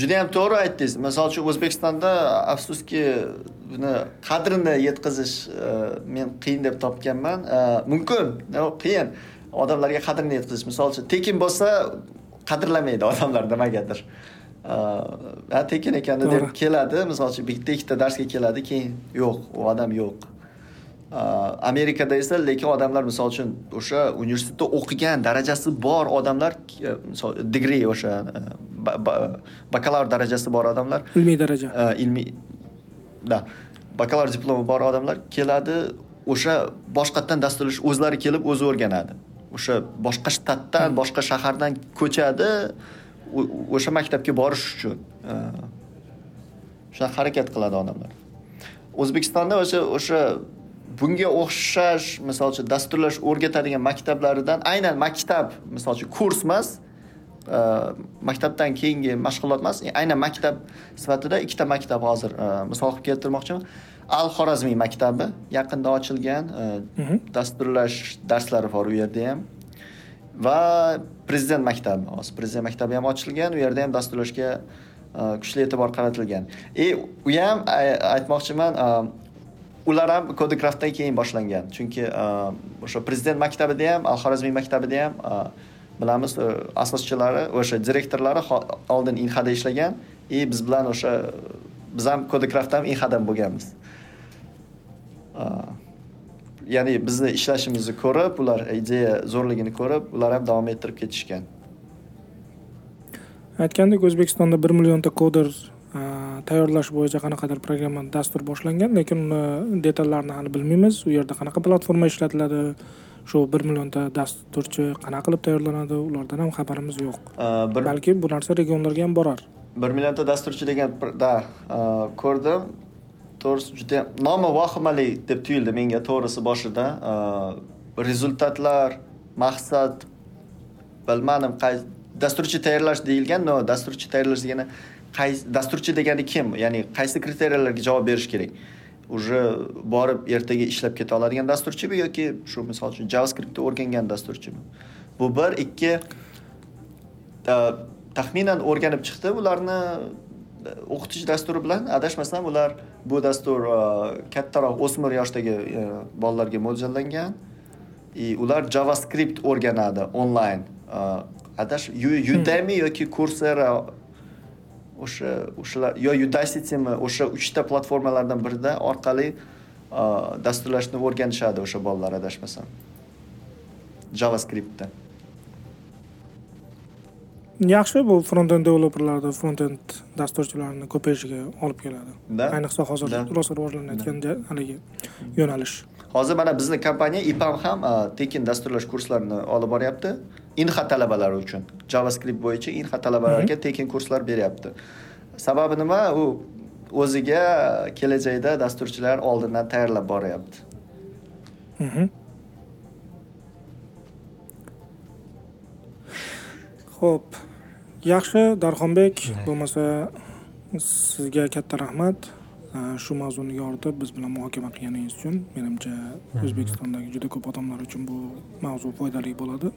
Judayam to'g'ri aytdingiz. Misol uchun o'zbekistonda afsuski buni qadrini yetkazish e, men qiyin deb topganman. E, mumkin qiyin odamlarga qadrini yetkazish misol uchun tekin bo'lsa qadrlamaydi odamlar nimagadir. E, tekin ekan deb keladi. Misol uchun bitta ikkita darsga keladi keyin yo'q u odam yo'q. Amerikada esa lekin odamlar misol uchun o'sha universitetda o'qigan darajasi bor odamlar misol degree o'sha bakalavr darajasi bor odamlar. Ilmiy daraja. Ilmiy да bakalavr diplomi bor odamlar keladi o'sha boshqatdan dasturlash o'zlari kelib o'zi o'rganadi o'sha boshqa shtatdan hmm. boshqa shahardan ko'chadi o'sha maktabga borish uchun. Shunaqa harakat qiladi odamlar. O'zbekistonda o'sha o'sha bunga o'xshash misol uchun dasturlash o'rgatadigan maktablaridan aynan maktab misol uchun kurs emas maktabdan keyingi mashg'ulot emas aynan maktab sifatida ikkita maktab hozir misol qilib keltirmoqchiman al xorazmiy maktabi yaqinda ochilgan mhm. dasturlash darslari bor u yerda ham. Va prezident maktabi hozir prezident maktabi ham ochilgan u yerda ham dasturlashga kuchli e'tibor qaratilgan. И u ham aytmoqchiman ular ham kodikraftdan keyin boshlangan. Chunki o'sha prezident maktabida ham al xorazmiy maktabida ham bilamiz asoschilari o'sha direktorlari oldin inhada ishlagan. И biz bilan o'sha biz ham kodikraft ham inhadan bo'lganmiz ya'ni bizni ishlashimizni ko'rib ular ideya zo'rligini ko'rib ular ham davom ettirib ketishgan. Aytgandek o'zbekistonda bir millionta koder tayyorlash bo'yicha qanaqadir programma dastur boshlangan lekin uni detallarini hali bilmaymiz. U yerda qanaqa platforma ishlatiladi shu bir millionta dasturchi qanaqa qilib tayyorlanadi ulardan ham xabarimiz yo'q. Balki bu narsa regionlarga ham borar. bir millionta dasturchi degan da ko'rdim to'g'risi juda nomi vahimali deb tuyuldi menga to'g'risi boshida. Rezultatlar maqsad bilmadim qaysi dasturchi tayyorlash deyilgan no dasturchi tayyorlash degani qaysi dasturchi degani kim? Ya'ni qaysi kriteriyalarga javob berish kerak? Уже borib ertaga ishlab keta oladigan dasturchimi yoki shu misol uchun javascriptni o'rgangan dasturchimi bu bir. Ikki taxminan o'rganib chiqdi ularni o'qitish dasturi bilan adashmasam ular bu dastur e, kattaroq o'smir yoshdagi e, bolalarga mo'ljallangan. И ular javascript o'rganadi onlayn. E, adash udemy yoki coursera o'sha o'shalar yo udacitimi o'sha uchta platformalardan birida orqali dasturlashni o'rganishadi o'sha bolalar adashmasam. Javascriptda. Yaxshi bu frontend developerlarda frontend dasturchilarni ko'payishiga olib keladi. Ayniqsa hozir rosa rivojlanayotgan haligi yo'nalish. Hozir mana bizni kompaniya ipam ham tekin dasturlash kurslarini olib boryapti. Inha talabalari uchun javascript bo'yicha inha talabalariga tekin kurslar beryapti. Sababi nima? U o'ziga kelajakda dasturchilar oldindan tayyorlab boryapti. Ho'p yaxshi darxonbek bo'lmasa sizga katta rahmat. Shu mavzuni yoritib biz bilan muhokama qilganingiz uchun menimcha o'zbekistondagi juda ko'p odamlar uchun bu mavzu foydali bo'ladi.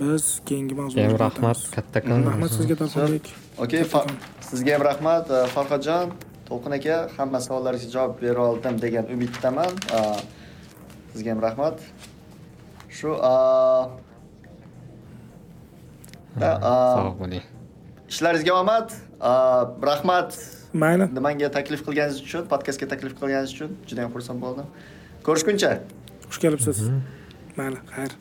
Biz keyingi mavzuga ham rahmat kattakon rahmat sizga to'lqinbek okey sizga ham rahmat farhodjon to'lqin aka hamma savollaringizga javob bera oldim degan umiddaman. Sizga ham rahmat shu sog' bo'ling. ishlaringizga omad rahmat. Mayli. Nimanga taklif qilganingiz uchun podkastga taklif qilganingiz uchun juda yam xursand bo'ldim. Ko'rishguncha. Xush kelibsiz. Mayli xayr.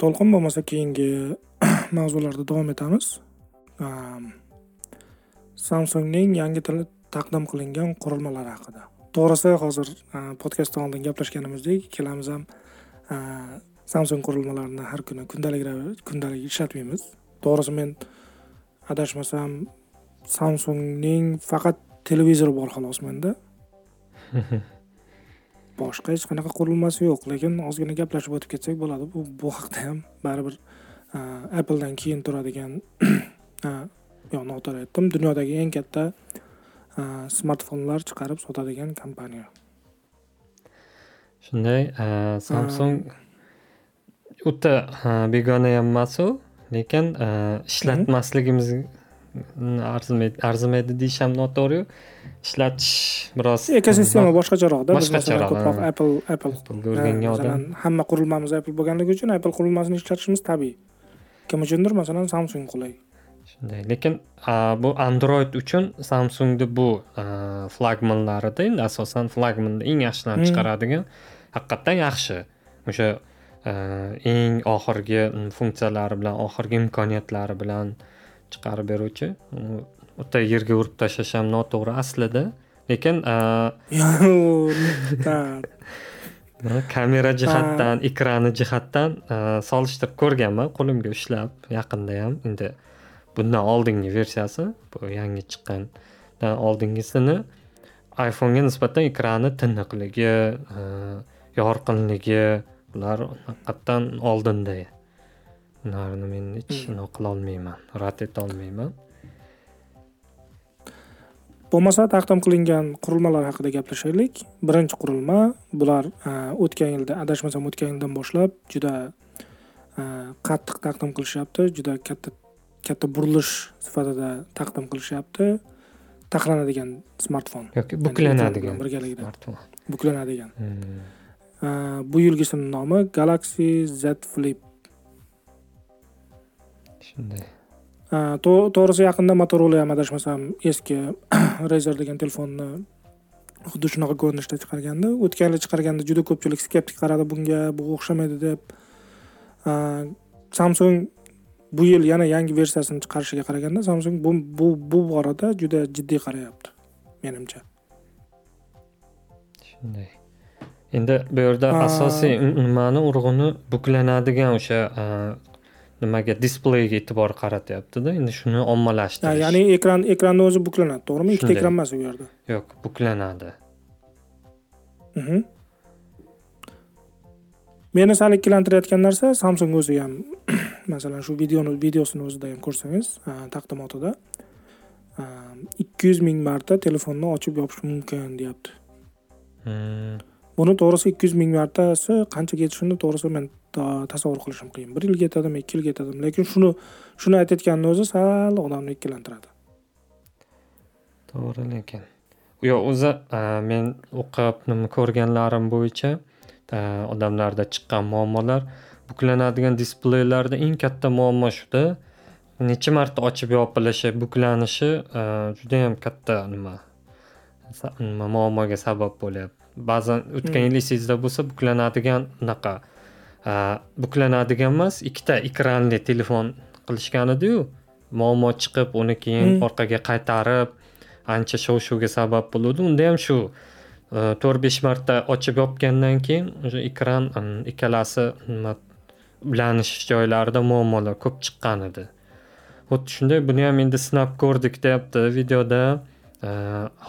To'lqin bo'lmasa keyingi mavzularda davom etamiz. Samsungning yangi taqdim qilingan qurilmalari haqida. To'g'risi hozir podkastdan oldin gaplashganimizdek ikkalamiz ham samsung qurilmalarini har kuni kundalik kundalik ishlatmaymiz. To'g'risi men adashmasam samsungning faqat televizori bor xolos menda. Boshqa hech qanaqa qurilmasi yo'q lekin ozgina gaplashib o'tib ketsak bo'ladi. Bu bu haqda ham baribir appledan keyin turadigan yo'q noto'g'ri aytdim dunyodagi eng katta smartfonlar chiqarib sotadigan kompaniya shunday samsung o'ta begona ham emasu lekin ishlatmasligimiz arzimaydi arzimaydi deyish ham noto'g'riyu ishlatish biroz ekosistema boshqacharoqda boshqacharoq ko'proq apple apple o'rgangan odam hamma qurilmamiz apple bo'lganligi uchun apple qurilmasini ishlatishimiz tabiiy kim uchundir masalan samsung qulay shunday. Lekin bu android uchun samsungni bu flagmanlarida endi asosan flagmanda eng yaxshilarini hmm. chiqaradigan haqiqatdan yaxshi. O'sha eng oxirgi funksiyalari bilan oxirgi imkoniyatlari bilan chiqarib beruvchi. O'ta yerga urib tashlash ham noto'g'ri aslida. Lekin kamera jihatdan ekrani jihatdan solishtirib ko'rganman qo'limga ushlab yaqinda ham. Endi bundan oldingi versiyasi bu yangi chiqqandan oldingisini iphone'ga nisbatan ekrani tiniqligi yorqinligi bular haqiqatdan oldinda. Ularni men hech anaqa qilolmayman rad etolmayman bo'lmasa taqdim qilingan qurilmalar haqida gaplashaylik. Birinchi qurilma bular o'tgan yilda adashmasam o'tgan yildan boshlab juda qattiq taqdim qilishyapti juda katta katta burilish sifatida taqdim qilishyapti. Taxlanadigan smartfon. Yoki buklanadigan birgalikda buklanadigan. Hmm. bu yilgisini nomi galaxy z flip. Shunday. To'g'risi yaqinda motorola ham adashmasam eski razer degan telefonni xuddi shunaqa ko'rinishda chiqargandi. O'tgan yili chiqarganda juda ko'pchilik skeptik qaradi bunga bu o'xshamaydi deb. Samsung bu yil yana yangi versiyasini chiqarishiga qaraganda samsung bu bu bu borada juda jiddiy qarayapti menimcha. Shunday. Endi bu yerda asosiy nimani urg'uni buklanadigan o'sha nimaga displeyga e'tibor qaratyaptida. Endi shuni ommalashtirish. Ya'ni ekran ekranni o'zi buklanadi to'g'rimi? Ikkita ekran emas u yerda. Yo'q buklanadi. Meni sal ikkilantirayotgan narsa samsung o'zi ham masalan shu videoni videosini o'zida ham ko'rsangiz taqdimotida ikki yuz ming marta telefonni ochib yopish mumkin deyapti. Hmm. buni to'g'risi ikki yuz ming martasi qanchaga yetishini to'g'risi men tasavvur qilishim qiyin. Bir yilga yetadimi ikki yilga yetadimi lekin shuni shuni aytayotganini o'zi sal odamni ikkilantiradi. To'g'ri lekin. Yo'q o'zi men o'qib nima ko'rganlarim bo'yicha odamlarda chiqqan muammolar buklanadigan displeylarda eng katta muammo shuda. Necha marta ochib yopilishi buklanishi judayam katta nima nima muammoga sabab bo'lyapti. Ba'zan o'tgan yil esingizda bo'lsa buklanadigan unaqa buklanadigan emas ikkita ekranli telefon qilishgan ediyu muammo chiqib uni keyin hmm. orqaga qaytarib ancha shov shuvga sabab bo'luvdi. Unda ham shu to'rt besh marta ochib yopgandan keyin o'sha ekran ikkalasi nima ulanish joylarida muammolar ko'p chiqqan edi. Xuddi shunday buni ham endi sinab ko'rdik deyapti videoda.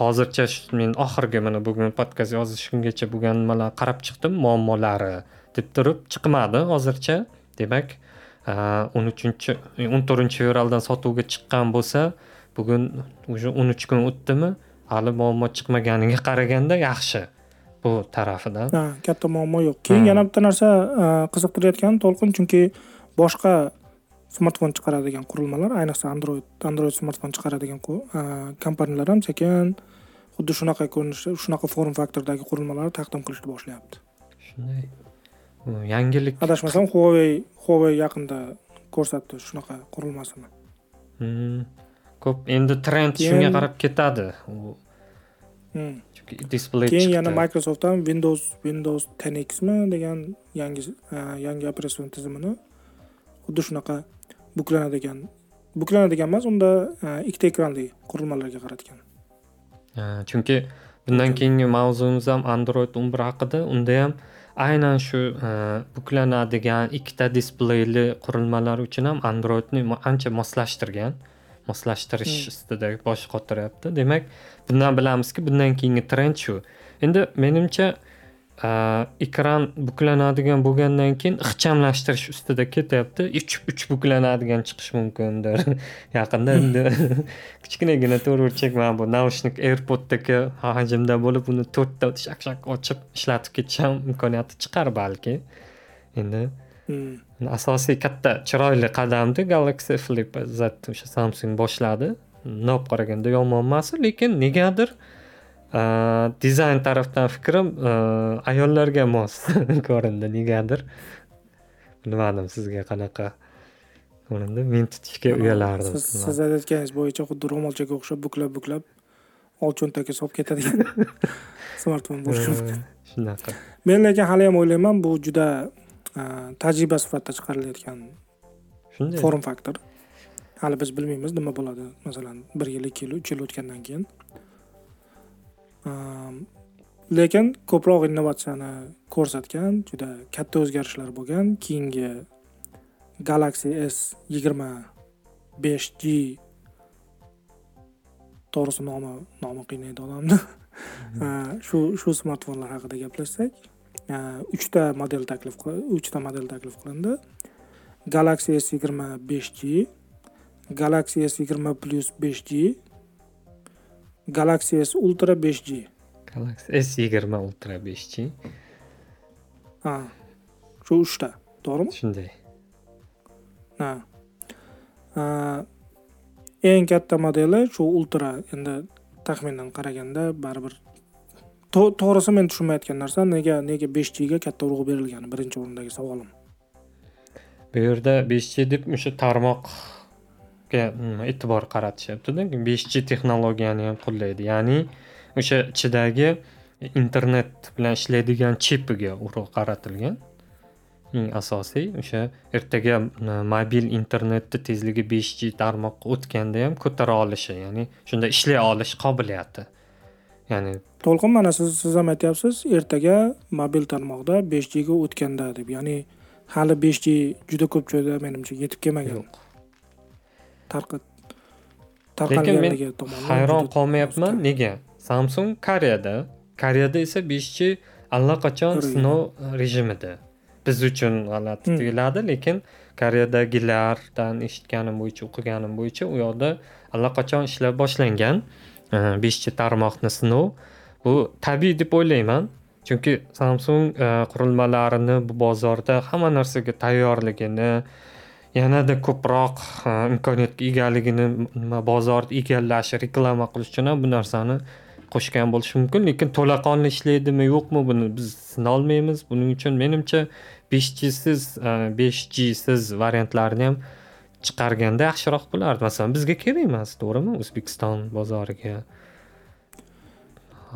Hozircha men oxirgi mana bugun podkast yozish kungacha bo'lgan nimalar qarab chiqdim muammolari deb turib chiqmadi hozircha. Demak o'n uchinchi o'n to'rtinchi fevraldan sotuvga chiqqan bo'lsa bugun уже o'n uch kun o'tdimi? Hali muammo chiqmaganiga qaraganda yaxshi. Bu tarafidan ha katta muammo yo'q keyin yana bitta narsa qiziqtirayotgani to'lqin chunki boshqa smartfon chiqaradigan qurilmalar ayniqsa android android smartfon chiqaradigan kompaniyalar ham sekin xuddi shunaqa ko'rinishda shunaqa form faktordagi qurilmalarni taqdim qilishni boshlayapti shunday yangilik adashmasam huawei huawei yaqinda ko'rsatdi shunaqa qurilmasini hmm. ko'p endi trend shunga qarab ketadi. Chunki displey keyin yana microsoft ham windows windows ten xmi degan yangi yangi operatsion tizimini xuddi shunaqa buklanadigan buklanadigan emas unda ikkita ekranli qurilmalarga qaratgan. Chunki bundan keyingi mavzumiz ham android o'n bir haqida. Unda ham aynan shu e, buklanadigan ikkita displeyli qurilmalar uchun ham androidni ancha moslashtirgan moslashtirish Hmm. ustida bosh qotiryapti demak bundan bilamizki bundan keyingi trend shu. Endi menimcha ekran buklanadigan bo'lgandan keyin ixchamlashtirish ustida ketyapti. Uch uch buklanadigan chiqishi mumkindir. Yaqinda endi kichkinagina to'rtburchak mana bu. Naushnik airpoddagi hajmda bo'lib uni to'rtta shak shak ochib ishlatib ketish ham imkoniyati chiqar balki. Endi Hmm. asosiy katta chiroyli qadamni galaxy flip z o'sha samsung boshladi mundoq qaraganda yomon emas lekin negadir dizayn tarafdan fikrim ayollarga mos ko'rindi negadir. Bilmadim sizga qanaqa ko'rindi. Men tutishga uyalardim. siz aytganingiz bo'yicha xuddi ro'molchaga o'xshab buklab buklab old cho'ntakka solib ketadigan smartfon bo'lishi mumkin shunaqa. Men lekin hali ham o'ylayman bu juda tajriba sifatida chiqarilayotgan shunday. form faktor hali biz bilmaymiz nima bo'ladi. Masalan bir yil ikki yil uch yil o'tgandan keyin. Lekin ko'proq innovatsiyani ko'rsatgan juda katta o'zgarishlar bo'lgan keyingi galaxy s yigirma besh g to'g'risi nomi nomi qiynaydi odamni. A, shu shu smartfonlar haqida gaplashsak uchta model taklif qil- uchta model taklif qilindi. Galaxy s yigirma besh g galaxy s yigirma plus besh g galaxy s ultra besh g. Galaxy s yigirma ultra besh g. Ha shu uchta to'g'rimi? Shunday. Ha. Eng katta modeli shu ultra endi taxminan qaraganda baribir To- to'g'risi men tushunmayotgan narsa nega nega besh g ga katta urg'u berilgani birinchi o'rindagi savolim. Bu yerda 5G deb o'sha tarmoqga nima, e'tibor qaratishyaptida 5G texnologiyani ham qo'llaydi ya'ni o'sha ichidagi internet bilan ishlaydigan chipiga urg'u qaratilgan. Eng asosiy o'sha ertaga e, mobil internetni tezligi 5G tarmoqqa o'tganda ham ko'tara olishi ya'ni shunda ishlay olish qobiliyati. Ya'ni to'lqin mana siz siz ham aytyapsiz ertaga mobil tarmoqda besh g ga o'tganda deb. Ya'ni hali besh g juda ko'p joyda menimcha yetib kelmagan. Yo'q tarqalganligi tomonidan hayron qolmayapman nega samsung koreyada koreyada esa 5g allaqachon Koreya. sinov rejimida biz uchun g'alati Hmm. tuyuladi lekin koreyadagilardan eshitganim bo'yicha o'qiganim bo'yicha u yoqda allaqachon ishlab boshlangan e, 5g tarmoqni sinov bu tabiiy deb o'ylayman chunki samsung e, qurilmalarini bu bozorda hamma narsaga tayyorligini yanada ko'proq imkoniyatga egaligini nima bozorni egallashi reklama qilish uchun ham bu narsani qo'shgan bo'lishi mumkin. Lekin to'laqonli ishlaydimi yo'qmi buni biz sinolmaymiz buning uchun menimcha 5g siz 5g variantlarini ham chiqarganda yaxshiroq bo'lardi. Masalan bizga kerak emas to'g'rimi? O'zbekiston bozoriga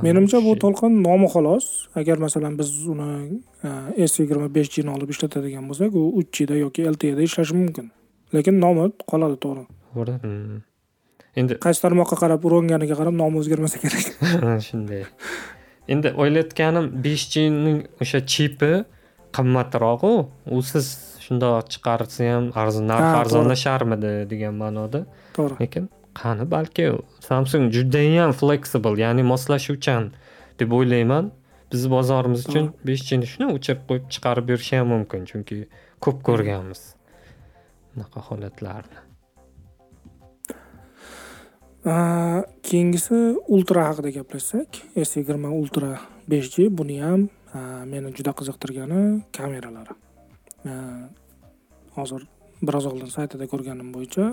menimcha bu to'lqin nomi xolos. Agar masalan biz uni s yigirma besh g ni olib ishlatadigan bo'lsak u uch g da yoki lte da ishlashi mumkin. Lekin nomi qoladi to'g'ri. To'g'ri. Hmm. endi qaysi tarmoqqa qarab uringaniga qarab nomi o'zgarmasa kerak. Shunday. Endi o'ylayotganim 5g ning o'sha chipi qimmatroqu. U siz shundoq chiqarsa ham arzon narxi arzonlasharmidi degan ma'noda. To'g'ri. Lekin qani balki samsung judayam flexible ya'ni moslashuvchan deb o'ylayman. Bizni bozorimiz uchun 5g ni shuni o'chirib qo'yib chiqarib berishi ham mumkin chunki ko'p ko'rganmiz bunaqa holatlarni. Keyingisi ultra haqida gaplashsak s yigirma ultra besh g buni ham meni juda qiziqtirgani kameralari. Hozir biroz oldin saytida ko'rganim bo'yicha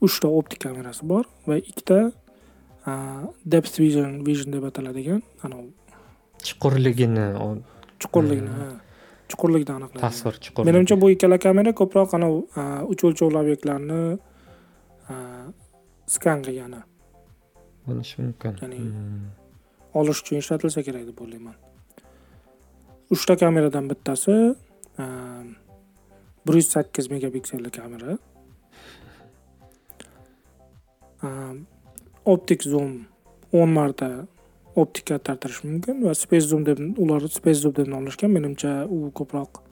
uchta optik kamerasi bor va ikkita depth vision vision deb ataladigan anavi chuqurligini o- chuqurlikni ha, chuqurlikni aniqlaydi tasvir chuqur menimcha bu ikkala kamera ko'proq anavi uch o'lchovli obyektlarni skan qilgani bo'lishi mumkin. Ya'ni- Hmm. olish uchun ishlatilsa kerak deb o'ylayman. Uchta kameradan bittasi bir yuz sakkiz megapikselli kamera. Am, optik zoom o'n marta optik kattartirish mumkin va space zoom deb ular space zoom deb nomlashgan menimcha u ko'proq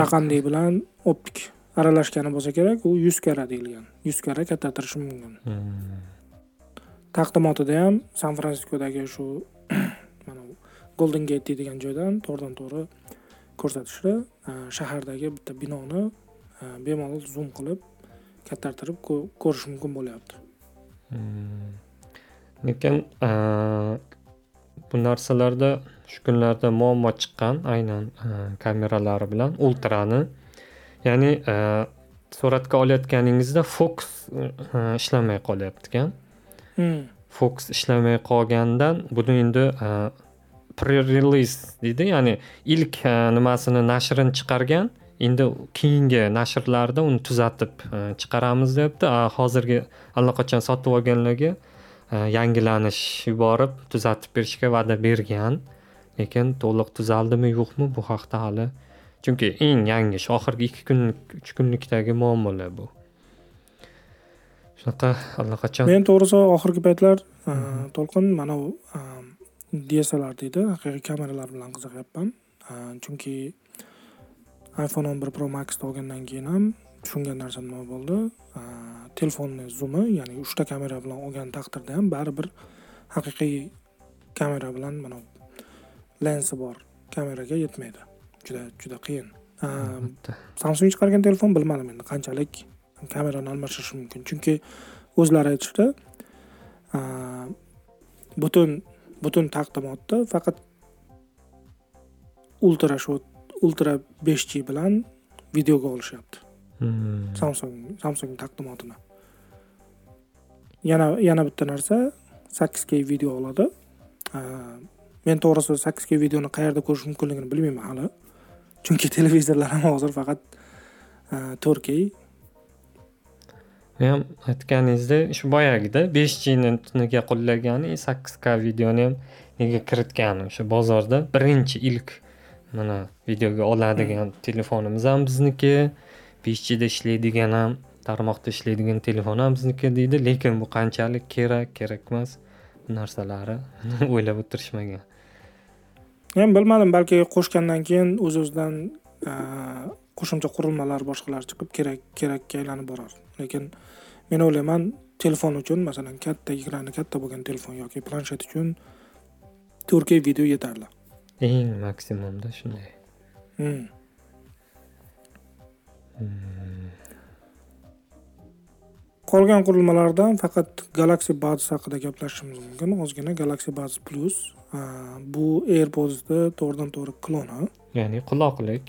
raqamli bilan optik aralashgani bo'lsa kerak u yuz karra deyilgan. Yuz karra kattartirishi mumkin. Hmm. taqdimotida ham san fransiskodagi shu mana golden gate deydigan joydan to'g'ridan to'g'ri ko'rsatishdi e, shahardagi bitta binoni e, bemalol zoom qilib kattartirib ko- ko'rish mumkin bo'lyapti Hmm. lekin a, bu narsalarda shu kunlarda muammo chiqqan aynan a, kameralari bilan ultrani ya'ni a, suratga olayotganingizda fokus ishlamay qolyapti ekan Hmm. fokus ishlamay qolgandan buni endi pre-release deydi ya'ni ilk nimasini nashrini chiqargan endi keyingi nashrlarda uni tuzatib e, chiqaramiz deyapti hozirgi allaqachon sotib olganlarga e, yangilanish yuborib tuzatib berishga va'da bergan. Lekin to'liq tuzaldimi yo'qmi bu haqda hali. Chunki eng yangi shu oxirgi ikki kunlik uch kunlikdagi muammolar bu. Shunaqa allaqachon men to'g'risi oxirgi paytlar e, to'lqin mana bu dslr deydi. Haqiqiy kameralar bilan qiziqyapman. Chunki iphone 11 pro maxni olgandan keyin ham tushungan narsam nima bo'ldi? Telefonni zumi ya'ni uchta kamera bilan olgan taqdirda ham baribir haqiqiy kamera bilan mana lensi bor kameraga yetmaydi. Juda juda qiyin. Samsung chiqargan telefon bilmadim endi qanchalik kamerani almashtirishi mumkin. Chunki o'zlari aytishdi butun butun taqdimotda faqat ultra shu ultra 5g bilan videoga olishyapti. Hmm. samsung samsung taqdimotini. Yana yana bitta narsa 8k video oladi. Men to'g'risi 8k videoni qayerda ko'rish mumkinligini bilmayman hali. Chunki televizorlar ham hozir faqat a, 4k ham aytganingizdek shu boyagida besh gni qo'llagani sakkiz k videoni ham nega kiritgani o'sha bozorda birinchi ilk mana videoga oladigan telefonimiz ham bizniki. Besh gda ishlaydigan ham tarmoqda ishlaydigan telefon ham bizniki deydi. Lekin bu qanchalik kerak kerak emas bu narsalari o'ylab o'tirishmagan. Men bilmadim balki qo'shgandan keyin o'z o'zidan a, qo'shimcha qurilmalar boshqalar chiqib kerak kerakka aylanib borar. Lekin men o'ylayman telefon uchun masalan katta ekrani katta bo'lgan telefon yoki planshet uchun 4k video yetarli eng maksimumda shunday Hmm. qolgan qurilmalardan faqat galaxy buds haqida gaplashishimiz mumkin. Ozgina galaxy buds plus bu airpodsni to'g'ridan to'g'ri kloni ya'ni quloqlik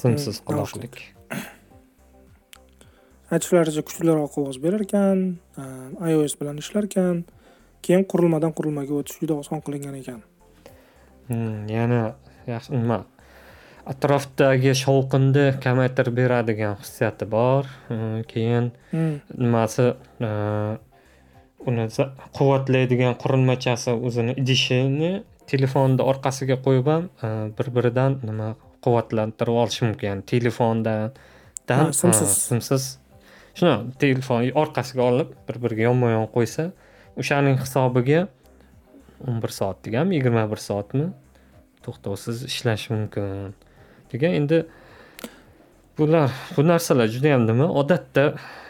simsiz Hmm, quloqlik. Aytishlaricha kuchliroq ovoz berar ekan ios bilan ishlar ekan keyin qurilmadan qurilmaga o'tish juda oson qilingan ekan. Hmm, yana yaxshi nima atrofdagi shovqinni kamaytirib beradigan xususiyati bor. Keyin nimasi e, uni quvvatlaydigan qurilmachasi o'zini idishini telefonni orqasiga qo'yib ham e, bir biridan nima quvvatlantirib olish mumkin. Ya'ni telefondan simsiz. simsiz. Shuni telefon orqasiga olib bir biriga yonma yon qo'ysa o'shaning hisobiga o'n bir soat deganmi yigirma bir soatmi? To'xtovsiz ishlash mumkin. Degan endi bular bu narsalar juda yam nima? Odatda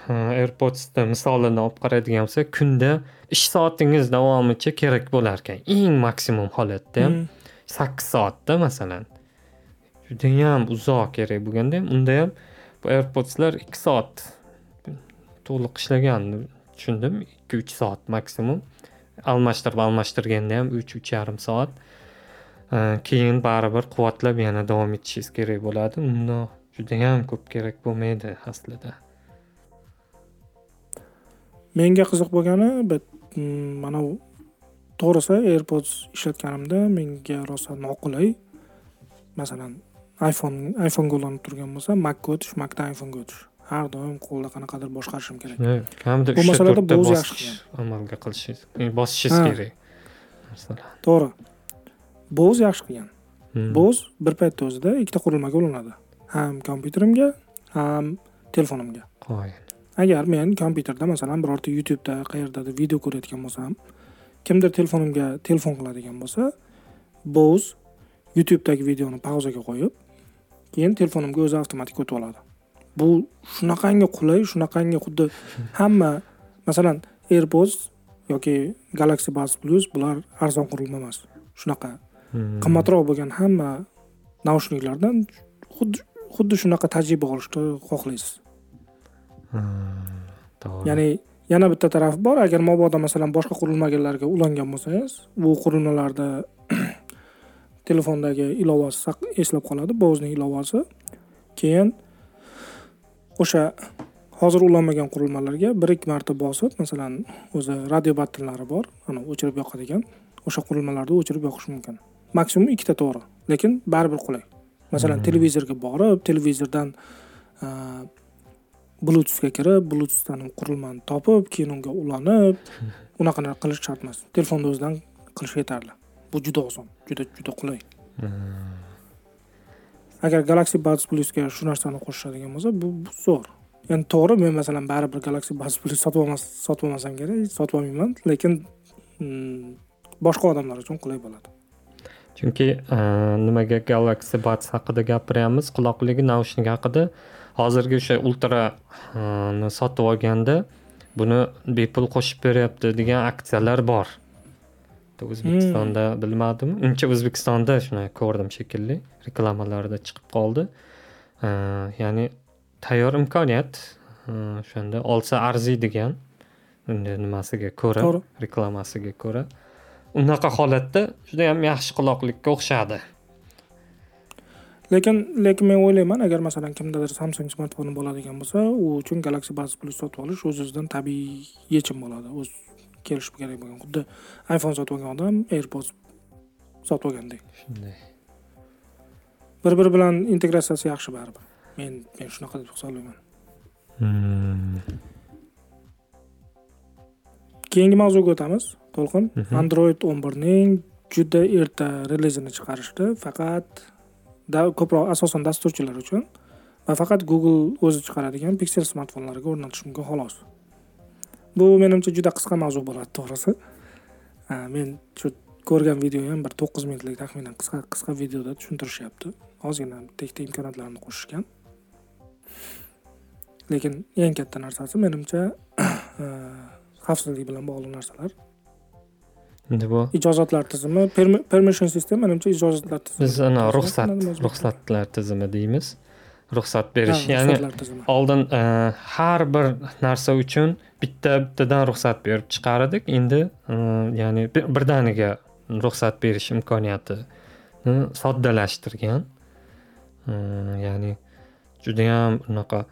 airpodsni misolini olib qaraydigan bo'lsak kunda ish soatingiz davomicha kerak bo'lar ekan. Eng maksimum holatda ham Hmm. sakkiz soatda masalan. Judayam uzoq kerak bo'lganda ham unda ham bu airpodslar ikki soat to'liq ishlaganini tushundim. Ikki uch soat maksimum almashtirib almashtirganda ham uch uch yarim soat. Keyin baribir quvvatlab yana davom etishingiz kerak bo'ladi. Undan judayam ko'p kerak bo'lmaydi aslida. Menga qiziq bo'lgani mm, mana bu to'g'risi airpods ishlatganimda menga rosa noqulay. Masalan iphone iphonega ulanib turgan bo'lsa macga o'tish macdan iphonega o'tish har doim qo'lda qanaqadir boshqarishim kerak. Kamida Bu masalada bosqich yaxshi amalga qilishingiz bosishingiz kerak. Narsalar to'g'ri. Bo'z yaxshi qilgan. Hmm. bo'z bir paytni o'zida ikkita qurilmaga ulanadi. Ham kompyuterimga ham telefonimga. Agar men kompyuterda masalan birorta youtubeda qayerdadir video ko'rayotgan bo'lsam kimdir telefonimga telefon qiladigan bo'lsa bose youtubedagi videoni pauzaga qo'yib keyin telefonimga o'zi avtomatik o'tib oladi bu shunaqangi qulay shunaqangi xuddi hamma masalan airpods yoki galaxy buds plus bular arzon qurilma emas shunaqa. Hmm. qimmatroq bo'lgan hamma naushniklardan xuddi xuddi shunaqa tajriba olishni xohlaysiz. To'g'ri. Ya'ni yana bitta tarafi bor agar mabodo masalan boshqa qurilmalarga ulangan bo'lsangiz bu qurilmalarda telefondagi ilovasi eslab qoladi bozning ilovasi. Keyin o'sha hozir ulanmagan qurilmalarga bir ikki marta bosib masalan o'zi radio battonlari bor ana o'chirib yoqadigan o'sha qurilmalarda o'chirib yoqish mumkin. Maksimum ikkita to'g'ri lekin baribir qulay. Masalan Mhm. televizorga borib televizordan a, bluetoothga kirib bluetoothdan qurilmani topib keyin unga ulanib unaqa qilish shart emas. Telefonda o'zidan qilish yetarli. Bu juda oson juda juda qulay. Hmm. Agar galaxy buds plusga shu narsani qo'shishadigan bo'lsa bu, bu zo'r. Endi to'g'ri men masalan baribir galaxy buds plus sotib olmas sotib olmasam kerak sotib olmayman lekin mm, boshqa odamlar uchun qulay bo'ladi. Chunki e, nimaga galaxy buds haqida gapiryapmiz quloqligi naushnik haqida. Hozirgi o'sha ultra e, sotib olganda buni bepul qo'shib beryapti degan aksiyalar bor. O'zbekistonda bilmadim. Uncha o'zbekistonda shuni ko'rdim shekilli reklamalarda chiqib qoldi. Ya'ni tayyor imkoniyat o'shanda olsa arziydigan nimasiga ko'ra reklamasiga ko'ra. Unaqa holatda judayam yaxshi quloqlikka o'xshadi. Lekin lekin men o'ylayman agar masalan kimdadir samsung smartfoni bo'ladigan bo'lsa u uchun galaxy buds plus sotib olish o'z o'zidan tabiiy yechim bo'ladi. O'z kelishib kerak bo'lgan. Xuddi iphone sotib olgan odam airpods sotib olgandek shunday. Bir biri bilan integratsiyasi yaxshi baribir. Men men shunaqa deb hisoblayman. Hmm. keyingi mavzuga o'tamiz to'lqin. Mhm. android o'n birning juda erta relizini chiqarishdi faqat ko'proq asosan dasturchilar uchun va faqat google o'zi chiqaradigan pixel smartfonlariga o'rnatish mumkin xolos bu menimcha juda qisqa mavzu bo'ladi to'g'risi. Men shu ko'rgan video ham bir to'qqiz minutlik taxminan qisqa qisqa videoda tushuntirishyapti. Ozgina bitta imkoniyatlarni qo'shishgan. Lekin eng katta narsasi menimcha xavfsizlik bilan bog'liq narsalar. Endi bu ijozatlar tizimi permi- permission system menimcha ijozatlar tizimi. Biz ana Ruxsat ruxsatlar tizimi deymiz ruxsat berish. Ya'ni oldin e, har bir narsa uchun bitta bittadan ruxsat berib chiqardik. Endi e, ya'ni bir- birdaniga ruxsat berish imkoniyatini soddalashtirgan. E, ya'ni judayam unaqa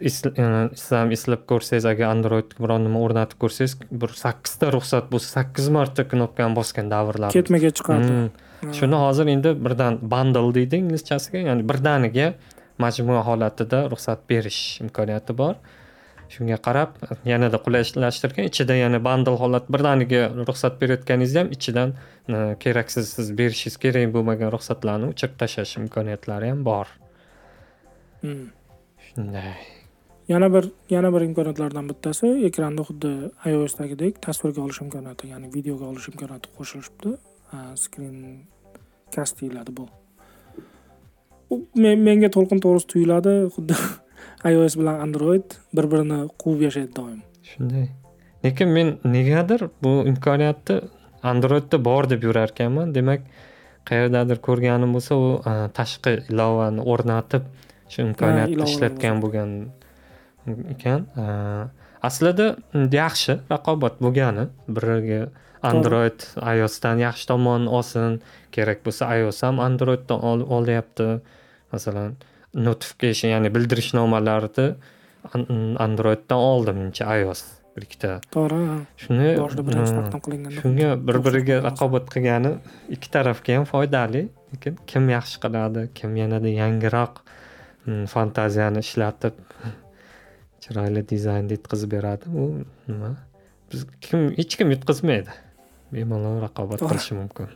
es- e, siz ham eslab ko'rsangiz agar androidga biror nima o'rnatib ko'rsangiz bir sakkizta ruxsat bo'lsa sakkiz marta knopkani bosgan davrlar ketmaga chiqardi. Mm. Ha. shuni hozir endi birdan bundle deydi inglizchasiga ya'ni birdaniga majmua holatida ruxsat berish imkoniyati bor. Shunga qarab yanada qulaylashtirgan ichida yana bundle holat birdaniga ruxsat berayotganingizda ham ichidan e, keraksiz siz berishingiz kerak bo'lmagan ruxsatlarni o'chirib tashlash imkoniyatlari ham bor. Mm. shunday. Yana bir yana bir imkoniyatlardan bittasi ekranda xuddi iOSdagidek tasvirga olish imkoniyati ya'ni videoga olish imkoniyati qo'shilishibdi. Screen cast deyiladi bu men, menga to'lqin to'g'risi tuyuladi xuddi iOS bilan android bir birini quvib yashaydi doim. Shunday. Lekin men negadir bu imkoniyatni androidda bor deb yurar ekanman demak qayerdadir ko'rganim bo'lsa u a, tashqi ilovani o'rnatib shu imkoniyatni ishlatgan bo'lgan ekan. A, aslida yaxshi raqobat bo'lgani. Biriga android iosdan yaxshi tomonni olsin kerak bo'lsa ios ham androiddan ol- olyapti masalan notification ya'ni bildirishnomalarni an- androiddan oldi menimcha ios bir ikkita. To'g'ri shuni boshida birinchi qilinganda. shunga bir biriga raqobat qilgani ikki tarafga ham foydali lekin kim yaxshi qiladi kim yanada yangiroq mm, fantaziyani ishlatib chiroyli dizaynni yetkazib beradi u nima? Biz kim hech kim yutqazmaydi bemalol raqobat qilishi mumkin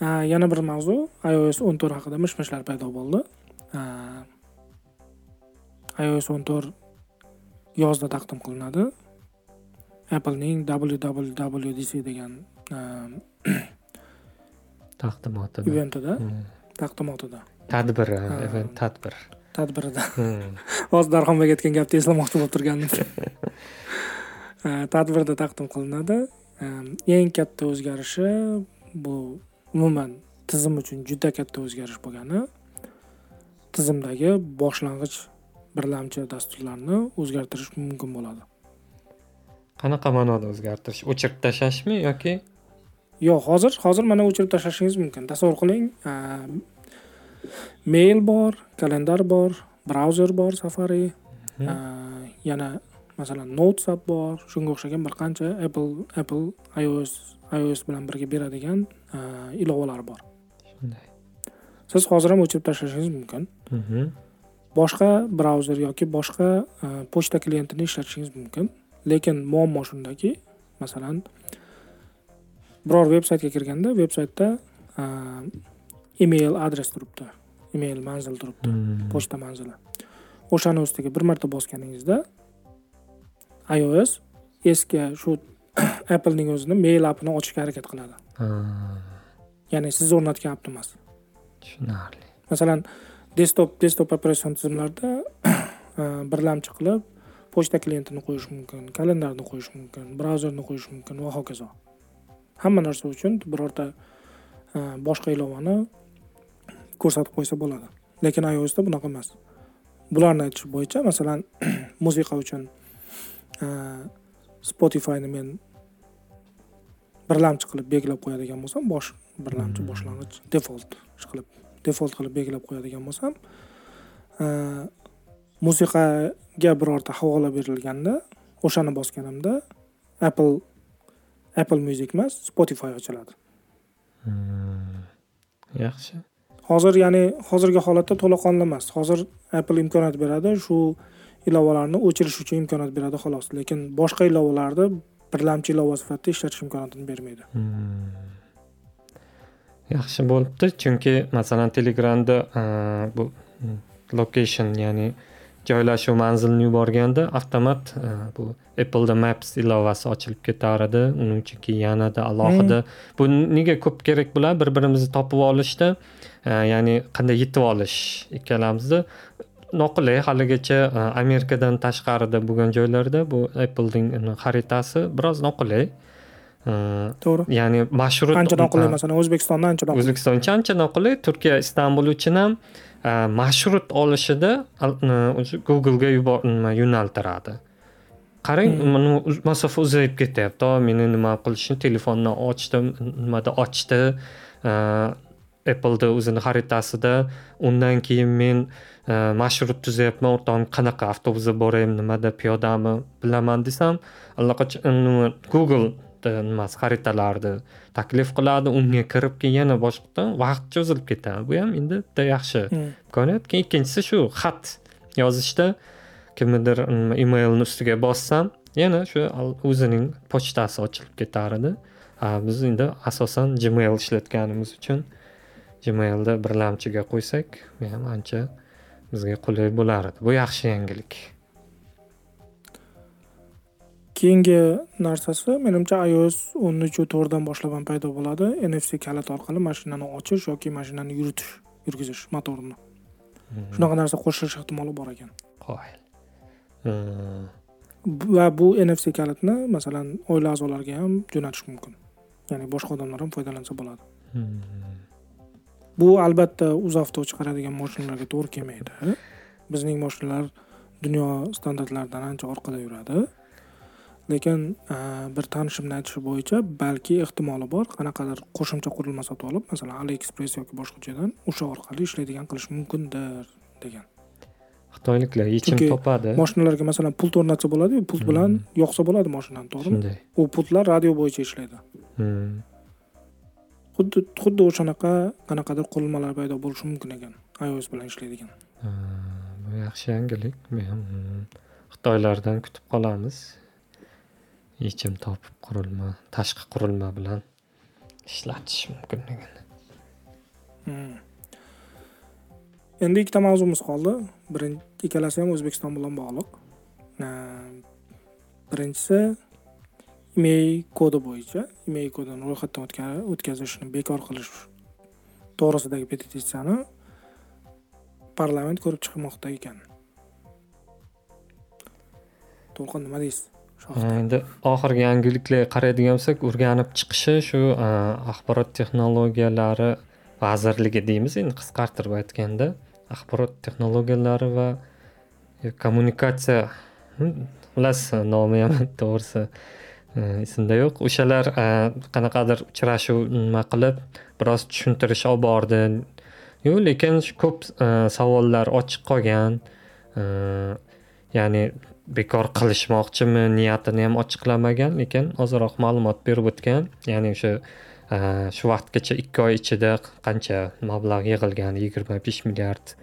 yana bir mavzu iOS o'n to'rt haqida mish mishlar paydo bo'ldi. Ios o'n to'rt yozda taqdim qilinadi. Applening wwwdc degan taqdimotida. eventida. Taqdimotida. Tadbiri event tadbir. Tadbirida. Hozir darxonbek aytgan gapni eslamoqchi bo'lib turgandim. Tadbirda taqdim qilinadi. Eng katta o'zgarishi bu umuman tizim uchun juda katta o'zgarish bo'lgani tizimdagi boshlang'ich birlamchi dasturlarni o'zgartirish mumkin bo'ladi. Qanaqa ma'noda o'zgartirish? O'chirib tashlashmi yoki? Yo'q hozir hozir mana o'chirib tashlashingiz mumkin. Tasavvur qiling mail bor kalendar bor brauzer bor safari Mhm. Uh, yana masalan notes app bor. Shunga o'xshagan bir qancha apple apple ios ios bilan birga beradigan ilovalar bor shunday. Siz hozir ham o'chirib tashlashingiz mumkin. Mhm. boshqa brauzer yoki boshqa uh, pochta klientini ishlatishingiz mumkin. Lekin muammo shundaki masalan biror veb saytga kirganda veb saytda uh, email adres turibdi email manzil turibdi Hmm. pochta manzili. O'shani ustiga bir marta bosganingizda ios eski shu applening o'zini mail appini ochishga harakat qiladi ya'ni siz o'rnatgan emas tushunarli. Masalan desktop desktop operatsion tizimlarda birlamchi qilib pochta klientini qo'yish mumkin kalendarni qo'yish mumkin brauzerni qo'yish mumkin va hokazo. Hamma narsa uchun birorta boshqa ilovani ko'rsatib qo'ysa bo'ladi. Lekin iosda bunaqa emas. Bularni aytish bo'yicha masalan musiqa uchun spotifyni men birlamchi qilib belgilab qo'yadigan bo'lsam bosh birlamchi Hmm. boshlang'ich default qilib default qilib belgilab qo'yadigan bo'lsam uh, musiqaga birorta havola berilganda o'shani bosganimda apple apple music emas spotify ochiladi Hmm. yaxshi hozir ya'ni hozirgi holatda to'laqonli emas hozir apple imkoniyat beradi shu ilovalarni o'chirish uchun imkoniyat beradi xolos lekin boshqa ilovalarni birlamchi ilova sifatida ishlatish imkoniyatini bermaydi yaxshi bo'libdi chunki masalan telegramda bu location ya'ni joylashuv manzilni yuborganda avtomat bu appleda maps ilovasi ochilib ketar edi uning uchun keyin yanada alohida bu nega ko'p kerak bo'ladi bir birimizni topib olishda ya'ni qanday yetib olish ikkalamizni noqulay haligacha a, amerikadan tashqarida bo'lgan joylarda bu applening xaritasi biroz noqulay. A, to'g'ri. ya'ni marshrut ancha noqulay masalan o'zbekistonda ancha noqulay. O'zbekiston uchun ancha noqulay. Turkiya istanbul uchun ham marshrut olishida googlega yubor nima yo'naltiradi. Qarang Hmm. masofa uzayib ketyapti. "O, meni nima qilishni telefondan ochdim nimada ochdi appleda o'zini xaritasida. Undan keyin men a, marshrut tuzyapman o'rtog'im qanaqa avtobusda boray nimada piyodami bilaman desam allaqachon google nimasi xaritalarni taklif qiladi. Unga kirib keyin yana boshqadan vaqt cho'zilib ketadi. Bu ham endi bitta yaxshi Hmm. imkoniyat. Keyin ikkinchisi shu xat yozishda kimnidir emailni ustiga bossam yana shu o'zining pochtasi ochilib ketar edi. Biz endi asosan gmail ishlatganimiz uchun gmailda birlamchiga qo'ysak bu ham ancha bizga qulay bo'lar edi bu yaxshi yangilik. Keyingi narsasi menimcha ios o'n uch to'rtdan boshlab ham paydo bo'ladi. Nfc kalit orqali mashinani ochish yoki mashinani yuritish yurgizish motorini. Hmm. shunaqa narsa qo'shilish ehtimoli bor ekan. Qoyil. Hmm. va bu nfc kalitni masalan oila a'zolariga ham jo'natish mumkin. Ya'ni boshqa odamlar ham foydalansa bo'ladi. Hmm. Bu albatta uzavto chiqaradigan mashinalarga to'g'ri kelmaydi. Bizning mashinalar dunyo standartlaridan ancha orqada yuradi. Lekin a, bir tanishimni aytishi bo'yicha balki ehtimoli bor qanaqadir qo'shimcha qurilma sotib olib masalan aliexpress yoki boshqa joydan o'sha orqali ishlaydigan qilish mumkindir degan. Xitoyliklar yechim topadi. moshinalarga masalan pult o'rnatsa bo'ladiyu pult Hmm. bilan yoqsa bo'ladi moshinani to'g'rimi? Shunday. U pultlar radio bo'yicha ishlaydi. Hmm. Xuddi xuddi o'shanaqa qanaqadir qurilmalar paydo bo'lishi mumkin ekan. ios bilan ishlaydigan. Bu yaxshi yangilik hmm, xitoylardan kutib qolamiz. Yechim topib qurilma tashqi qurilma bilan ishlatish mumkinligini Hmm. endi ikkita mavzumiz qoldi. Birinchi ikkalasi ham o'zbekiston bilan bog'liq. Birinchisi email kodi bo'yicha email kodini ro'yxatdan o'tkazishni bekor qilish to'g'risidagi petitsiyani parlament ko'rib chiqmoqda ekan. To'lqin nima deysiz? Endi oxirgi yangiliklarga qaraydigan bo'lsak o'rganib chiqishi shu e, axborot texnologiyalari vazirligi deymiz endi qisqartirib aytganda axborot texnologiyalari va kommunikatsiya hmm, xullas nomi ham to'g'risi Э, esimda yo'q. O'shalar э, qanaqadir uchrashuv nima qilib biroz tushuntirish olib bordi. Yo'q lekin ko'p e, savollar ochiq qolgan. E, ya'ni bekor qilishmoqchimi niyatini ham ochiqlamagan lekin ozroq ma'lumot berib o'tgan. Ya'ni o'sha e, shu vaqtgacha ikki oy ichida qancha mablag' yig'ilgani yigirma besh milliard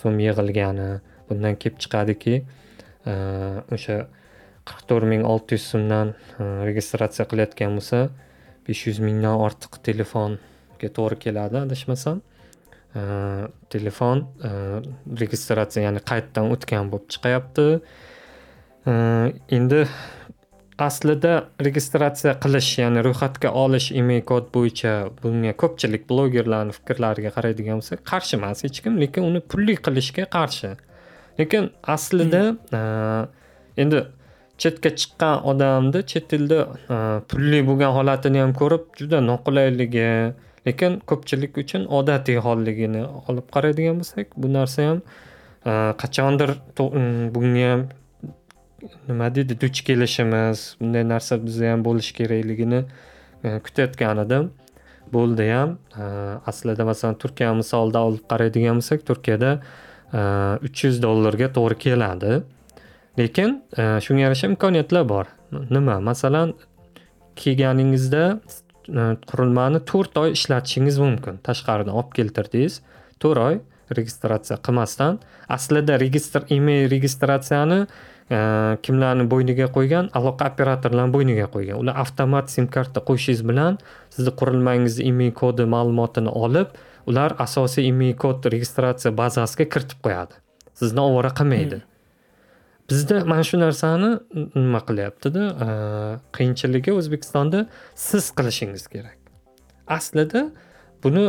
so'm yig'ilgani bundan kelib chiqadiki o'sha qirq to'rt ming olti yuz so'mdan registratsiya qilayotgan bo'lsa besh yuz mingdan ortiq telefonga to'g'ri keladi adashmasam. Telefon registratsiya ya'ni qayddan o'tgan bo'lib chiqyapti. Endi aslida registratsiya qilish ya'ni ro'yxatga olish email kod bo'yicha bunga ko'pchilik blogerlarni fikrlariga qaraydigan bo'lsak qarshi emas hech kim lekin uni pulli qilishga qarshi. Lekin aslida endi chetga chiqqan odamni chet elda e, pulli bo'lgan holatini ham ko'rib juda noqulayligi lekin ko'pchilik uchun odatiy holligini olib qaraydigan bo'lsak bu narsa ham e, qachondir bunga ham nima deydi duch kelishimiz bunday narsa bizda ham bo'lishi kerakligini e, kutayotgan edim. Bo'ldi ham aslida masalan turkiya misolida olib qaraydigan bo'lsak turkiyada uch yuz dollarga to'g'ri keladi. Lekin e, shunga yarasha imkoniyatlar bor. Nima? Masalan kelganingizda e, qurilmani to'rt oy ishlatishingiz mumkin. Tashqaridan olib keltirdingiz. To'rt oy registratsiya qilmasdan aslida registr email registratsiyani e, kimlarni bo'yniga qo'ygan aloqa operatorlarni bo'yniga qo'ygan. Ular avtomat sim karta qo'yishingiz bilan sizni qurilmangizni email kodi ma'lumotini olib ular asosiy email kod registratsiya bazasiga kiritib qo'yadi. Sizni ovora qilmaydi. Hmm. Bizda mana shu narsani nima qilyaptida qiyinchiligi o'zbekistonda siz qilishingiz kerak. Aslida buni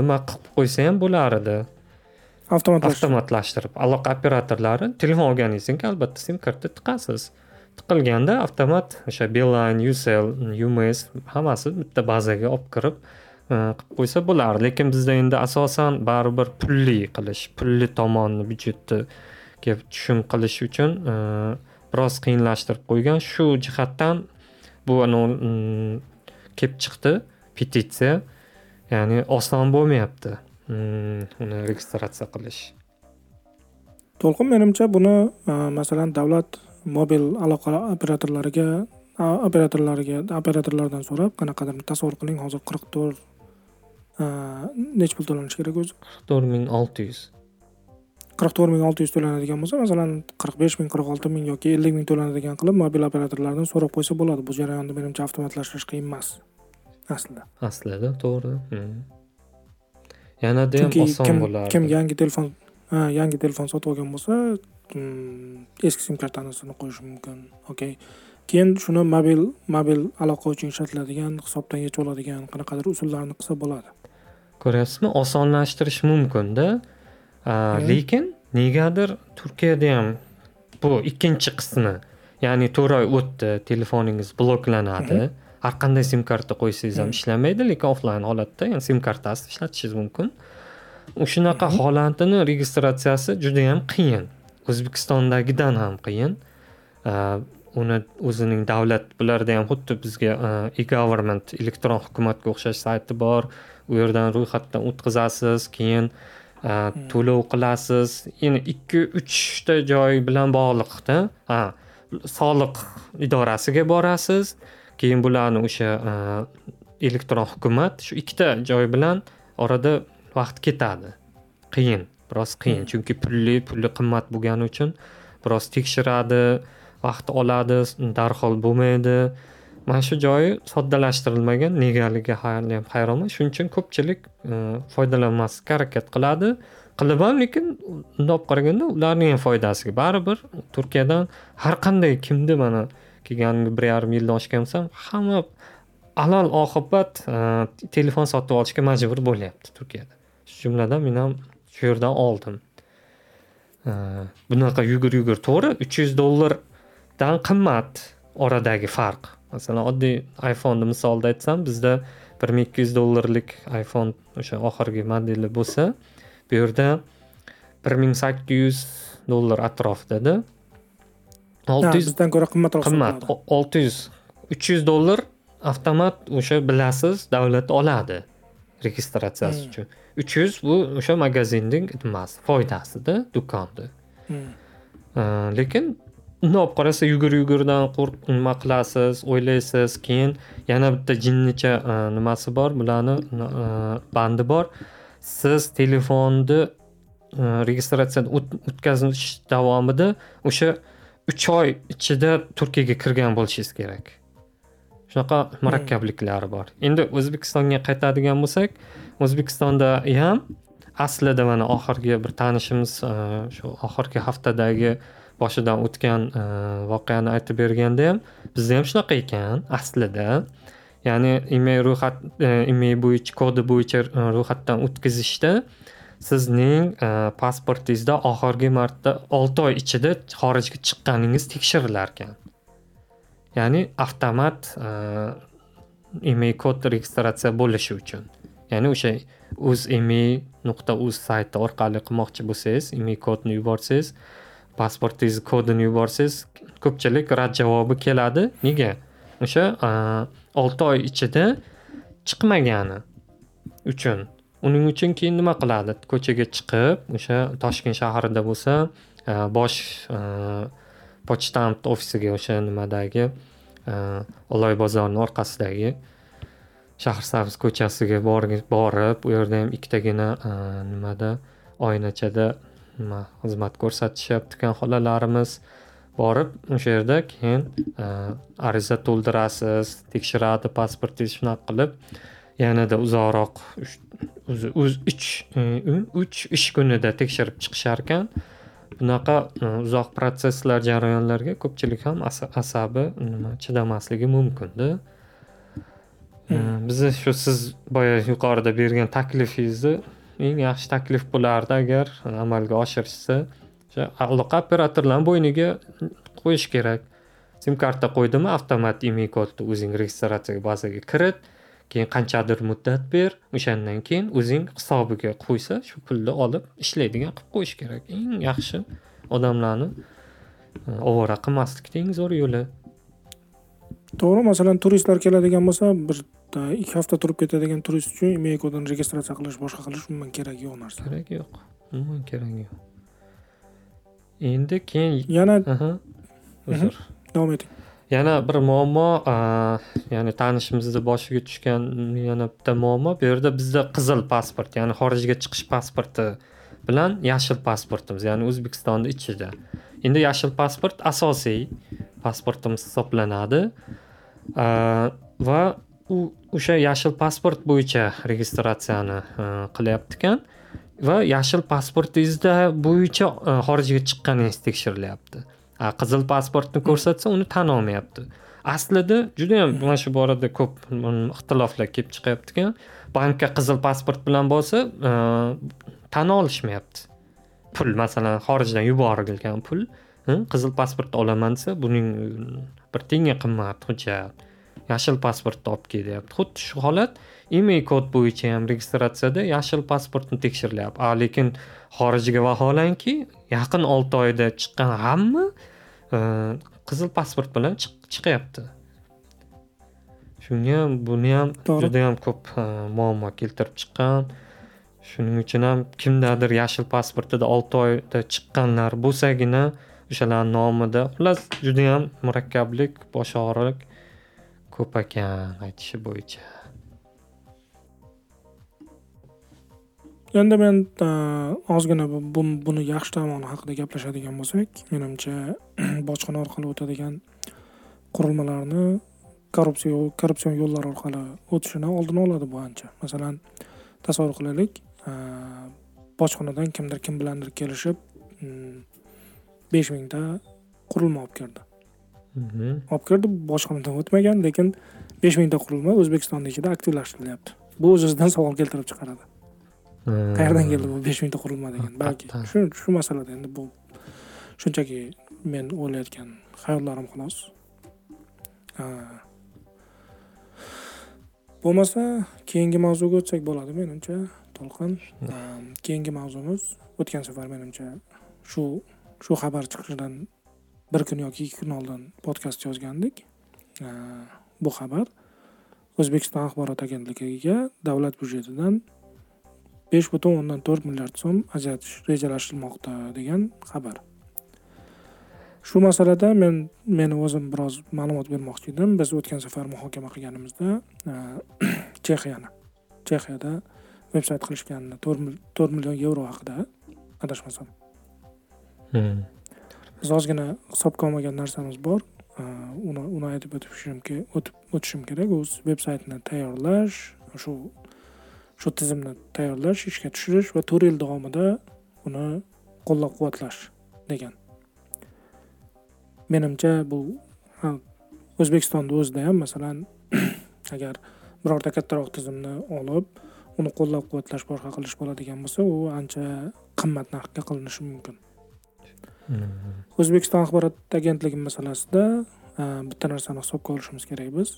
nima qilib qo'ysa ham bo'lar edi avtomatlashtirib. Aloqa operatorlari telefon olganingizdan keyin albatta sim karta tiqasiz. Tiqilganda avtomat o'sha beeline ucell ums hammasi bitta bazaga olib kirib qilib qo'ysa bo'lardi. Lekin bizda endi asosan baribir pulli qilish pulli tomonni byudjetga tushum qilish uchun e, biroz qiyinlashtirib qo'ygan. Shu jihatdan bu kelib chiqdi petitsiya. Ya'ni oson bo'lmayapti uni registratsiya qilish. To'lqin menimcha buni masalan davlat mobil aloqa operatorlariga operatorlariga operatorlardan so'rab qanaqadir tasavvur qiling hozir qirq to'rt nechi pul to'lanishi kerak o'zi? qirq to'rt ming olti yuz qirq to'rt ming olti yuz to'lanadigan bo'lsa masalan qirq besh ming qirq olti ming yoki ellik ming to'lanadigan qilib mobil operatorlardan so'rab qo'ysa bo'ladi. Bu jarayonni menimcha avtomatlashtirish qiyin emas aslida. Aslida to'g'ri. Yanada ham oson bo'lardi. kim yangi telefon yangi telefon sotib olgan bo'lsa mm, eski sim kartasini qo'yishi mumkin. Okey keyin shuni mobil mobil aloqa uchun ishlatiladigan hisobdan yechib oladigan qanaqadir usullarni qilsa bo'ladi. Ko'ryapsizmi? Osonlashtirish mumkinda lekin negadir turkiyada ham bu ikkinchi qismi ya'ni to'rt oy o'tdi telefoningiz bloklanadi. Har qanday sim karta qo'ysangiz ham ishlamaydi lekin offlayn holatda ya'ni sim kartasini ishlatishingiz mumkin. Shunaqa holatini registratsiyasi juda yam qiyin. O'zbekistondagidan ham qiyin. Uni o'zining davlat bularda ham xuddi bizga e government elektron hukumatga o'xshash sayti bor. U yerdan ro'yxatdan o'tkazasiz keyin to'lov qilasiz. Yana ikki uchta joy bilan bog'liqda. Ha soliq idorasiga borasiz. Keyin bularni o'sha e, elektron hukumat shu ikkita joy bilan orada vaqt ketadi. Qiyin biroz qiyin. Hmm. chunki pulli puli qimmat bo'lgani uchun biroz tekshiradi vaqt oladi darhol bo'lmaydi mana shu joyi soddalashtirilmagan negaligiga ham hayronman. Shuning uchun ko'pchilik e, foydalanmaslikka harakat qiladi. Qilib ham lekin undoq olib qaraganda ularni ham foydasiga. Baribir turkiyadan har qanday kimni mana kelganimga bir yarim yildan oshgan bo'lsam hamma alal oqibat e, telefon sotib olishga majbur bo'lyapti turkiyada. Shu jumladan men ham shu yerdan oldim. E, bunaqa yugur yugur to'g'ri uch yuz dollardan qimmat oradagi farq. Masalan oddiy iphonni misolida aytsam bizda bir ming ikki yuz dollarlik iphone o'sha oxirgi modeli bo'lsa bu yerda bir ming sakkiz yuz dollar atrofidada olti yuz bizdan ko'ra qimmatroq qimmat. olti yuz uch yuz dollar avtomat o'sha bilasiz davlat oladi registratsiyasi hmm. uchun. Uch yuz bu o'sha magazinning nimasi foydasida do'konni hmm. lekin bundoq olib qarasa yugur yugurdan nima qilasiz o'ylaysiz keyin yana bitta jinnicha nimasi bor bularni bandi bor. Siz telefonni registratsiyadan o'tkazish davomida o'sha uch oy ichida turkiyaga kirgan bo'lishingiz kerak. Shunaqa murakkabliklari bor. Endi o'zbekistonga qaytadigan bo'lsak o'zbekistonda ham aslida mana oxirgi bir tanishimiz shu oxirgi haftadagi boshidan o'tgan e, voqeani aytib berganda ham bizda ham shunaqa ekan aslida. Ya'ni email ro'yxat email bo'yicha kodi bo'yicha e, ro'yxatdan o'tkazishda sizning e, pasportingizda oxirgi marta olti oy ichida xorijga chiqqaningiz tekshirilar ekan ya'ni avtomat email kod registratsiya bo'lishi uchun. Ya'ni o'sha o'z email nuqta uz sayti orqali qilmoqchi bo'lsangiz email kodni yuborsangiz pasportingizni kodini yuborsangiz ko'pchilik rad javobi keladi. Nega? O'sha olti oy ichida chiqmagani uchun. Uning uchun keyin nima qiladi? Ko'chaga chiqib o'sha toshkent shahrida bo'lsa bosh e, ofisiga o'sha nimadagi oloy bozorni orqasidagi shahrisabz ko'chasiga borib u yerda ham ikkitagina nimada oynachada nima xizmat ko'rsatishyapti xolalarimiz borib o'sha yerda keyin ariza to'ldirasiz tekshiradi pasportingizni shunaqa qilib yanada uzoqroq o'zi uch e, uch ish kunida tekshirib chiqishar ekan bunaqa e, uzoq protsesslar jarayonlarga ko'pchilik ham asabi nima chidamasligi mumkinda. E, bizni shu siz boya yuqorida bergan taklifingizni eng yaxshi taklif bo'lardi agar amalga oshirishsa. O'sha aloqa operatorlarni bo'yniga qo'yish kerak. Sim karta qo'ydimi avtomat email kodni o'zing registratsiya bazaga kirit keyin qanchadir muddat ber o'shandan keyin o'zing hisobiga qo'ysa shu pulni olib ishlaydigan qilib qo'yish kerak. Eng yaxshi odamlarni e, ovora qilmaslikni eng zo'r yo'li. To'g'ri masalan turistlar keladigan bo'lsa bir ikki hafta turib ketadigan turist uchun email kodini registratsiya qilish boshqa qilish umuman kerak yo'q narsa. Kerak yo'q. Umuman kerak yo'q. Endi keyin yana uzr. Davom eting. Yana bir muammo ya'ni tanishimizni boshiga tushgan yana bitta muammo bu yerda bizda qizil pasport ya'ni xorijga chiqish pasporti bilan yashil pasportimiz ya'ni o'zbekistonni ichida. Endi yashil pasport asosiy pasportimiz hisoblanadi. Va u o'sha yashil pasport bo'yicha registratsiyani e, qilyapti ekan va yashil pasportingizda bo'yicha e, xorijga chiqqaningiz tekshirilyapti qizil pasportni ko'rsatsa uni tan olmayapti. Aslida judayam mana shu borada ko'p mm, ixtiloflar kelib chiqyapti ekan bankka qizil pasport bilan borsa e, tan olishmayapti. Pul masalan xorijdan yuborilgan pul hm, qizil pasport olaman desa buning mm, bir tiyinga qimmat hujjat yashil pasportni olib kel deyapti xuddi shu holat email kod bo'yicha ham registratsiyada yashil pasportni tekshirilyapti lekin xorijga vaholanki yaqin olti oyda chiqqan hamma e, qizil pasport bilan chiqyapti. Shunga ham buni ham juda yam ko'p e, muammo keltirib chiqqan. Shuning uchun ham kimdadir yashil pasportida olti oyda chiqqanlar bo'lsagina o'shalarni nomida xullas judayam murakkablik bosh og'riq ko'p ekan aytishi bo'yicha endi men ozgina buni yaxshi tomoni haqida gaplashadigan bo'lsak menimcha bojxona orqali o'tadigan qurilmalarni korrupsiya korrupsion yo'llar orqali o'tishini oldini oladi bu ancha masalan tasavvur qilaylik bojxonadan kimdir kim bilandir kelishib besh mingta qurilma olib kirdi olib kirdi bojxonadan o'tmagan lekin besh mingta qurilma o'zbekistonda ichida aktivlashtirilyapti bu o'z o'zidan savol keltirib chiqaradi. Qayerdan keldi bu besh mingta qurilma degan balki shu shu masalada endi bu shunchaki men o'ylayotgan xayollarim xolos. Bo'lmasa keyingi mavzuga o'tsak bo'ladi menimcha to'lqin. Keyingi mavzumiz o'tgan safar menimcha shu shu xabar chiqishidan bir kun yoki ikki kun oldin podkast yozgandik. Bu xabar o'zbekiston axborot agentligiga davlat byudjetidan besh butun o'ndan to'rt milliard so'm ajratish rejalashtirilmoqda degan xabar. Shu masalada men meni o'zim biroz ma'lumot bermoqchi edim. Biz o'tgan safar muhokama qilganimizda chexiyani chexiyada veb sayt qilishganini to'rt million yevro haqida adashmasam. Hmm. Biz ozgina hisobga olmagan narsamiz bor. Uni uni aytib o'tishim o'tib o'tishim kerak. O'z veb saytni tayyorlash shu shu tizimni tayyorlash ishga tushirish va to'rt yil davomida uni qo'llab quvvatlash degan. Menimcha bu o'zbekistonni o'zida ham masalan agar birorta kattaroq tizimni olib uni qo'llab quvvatlash boshqa qilish bo'ladigan bo'lsa u ancha qimmat narxga qilinishi mumkin. O'zbekiston axborot agentligi masalasida bitta narsani hisobga olishimiz kerak biz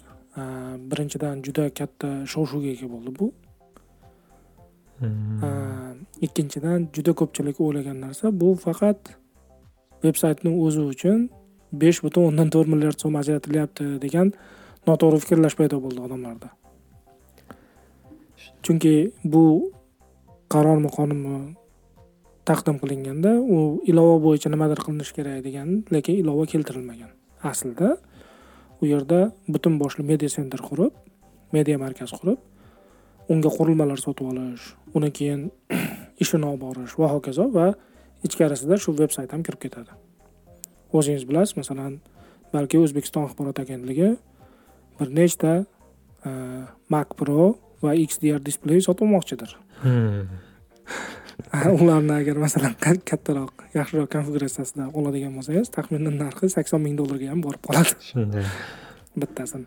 birinchidan juda katta shov shuvga ega bo'ldi bu. Hmm. ikkinchidan juda ko'pchilik o'ylagan narsa bu faqat veb saytni o'zi uchun besh butun o'ndan to'rt milliard so'm ajratilyapti degan noto'g'ri fikrlash paydo bo'ldi odamlarda. Chunki bu qarormi qonunmi taqdim qilinganda u ilova bo'yicha nimadir qilinishi kerak degan lekin ilova keltirilmagan. Aslida u yerda butun boshli media sentr qurib media markaz qurib unga qurilmalar sotib olish uni keyin ishini olib borish va hokazo va ichkarisida shu veb sayt ham kirib ketadi. O'zingiz bilasiz masalan balki o'zbekiston axborot agentligi bir nechta e, mac pro va xdr displey sotmoqchidir hmm. ularni agar masalan kattaroq yaxshiroq konfiguratsiyasida oladigan bo'lsangiz taxminan narxi sakson ming dollarga ham borib qoladi. Shunday. Bittasini.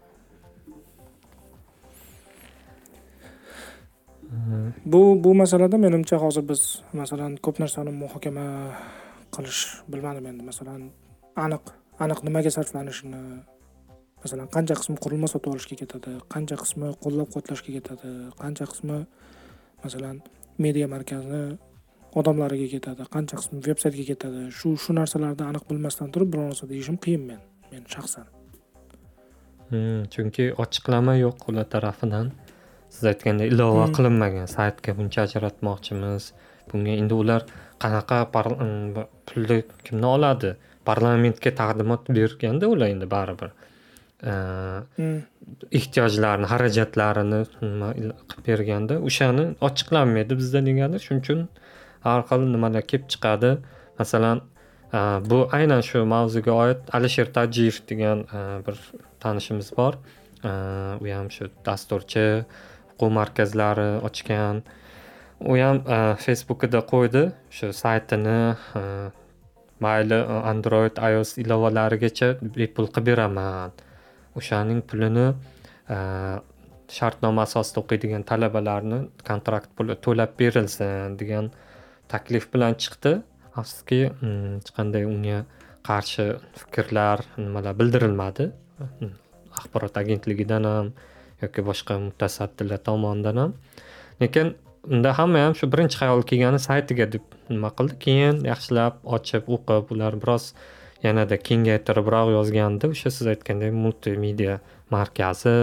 Bu bu masalada menimcha hozir biz masalan ko'p narsani muhokama qilish bilmadim endi. Masalan aniq aniq nimaga sarflanishini masalan qancha qismi qurilma sotib olishga ketadi qancha qismi qo'llab quvvatlashga ketadi qancha qismi masalan media markazni odamlariga ketadi qancha qismi veb saytga ketadi shu shu narsalarni aniq bilmasdan turib biror narsa deyishim qiyin men men shaxsan hmm, chunki ochiqlama yo'q ular tarafidan siz aytgandek ilova hmm. qilinmagan saytga buncha ajratmoqchimiz bunga endi ular qanaqa pulni kimdan oladi parlamentga taqdimot berganda ular endi baribir hmm. Ehtiyojlarini xarajatlarini qilib berganda o'shani ochiqlanmaydi bizda negadir shuning uchun har xil nimalar kelib chiqadi. Masalan bu aynan shu mavzuga oid alisher tajiyev degan bir tanishimiz bor. U ham shu dasturchi o'quv markazlari ochgan. U ham facebookida qo'ydi shu saytini mayli android ios ilovalarigacha bepul qilib beraman o'shaning pulini e, shartnoma asosida o'qiydigan talabalarni kontrakt puli to'lab berilsin degan taklif bilan chiqdi. Afsuski mm, hech qanday unga qarshi fikrlar nimalar bildirilmadi. Mm, axborot agentligidan ham yoki boshqa mutasaddilar tomonidan ham. Lekin unda hamma ham shu birinchi xayol kelgani saytiga deb nima qildi. Keyin yaxshilab ochib o'qib ular biroz yanada kengaytiribroq yozganda o'sha siz aytgandek multimedia markazi.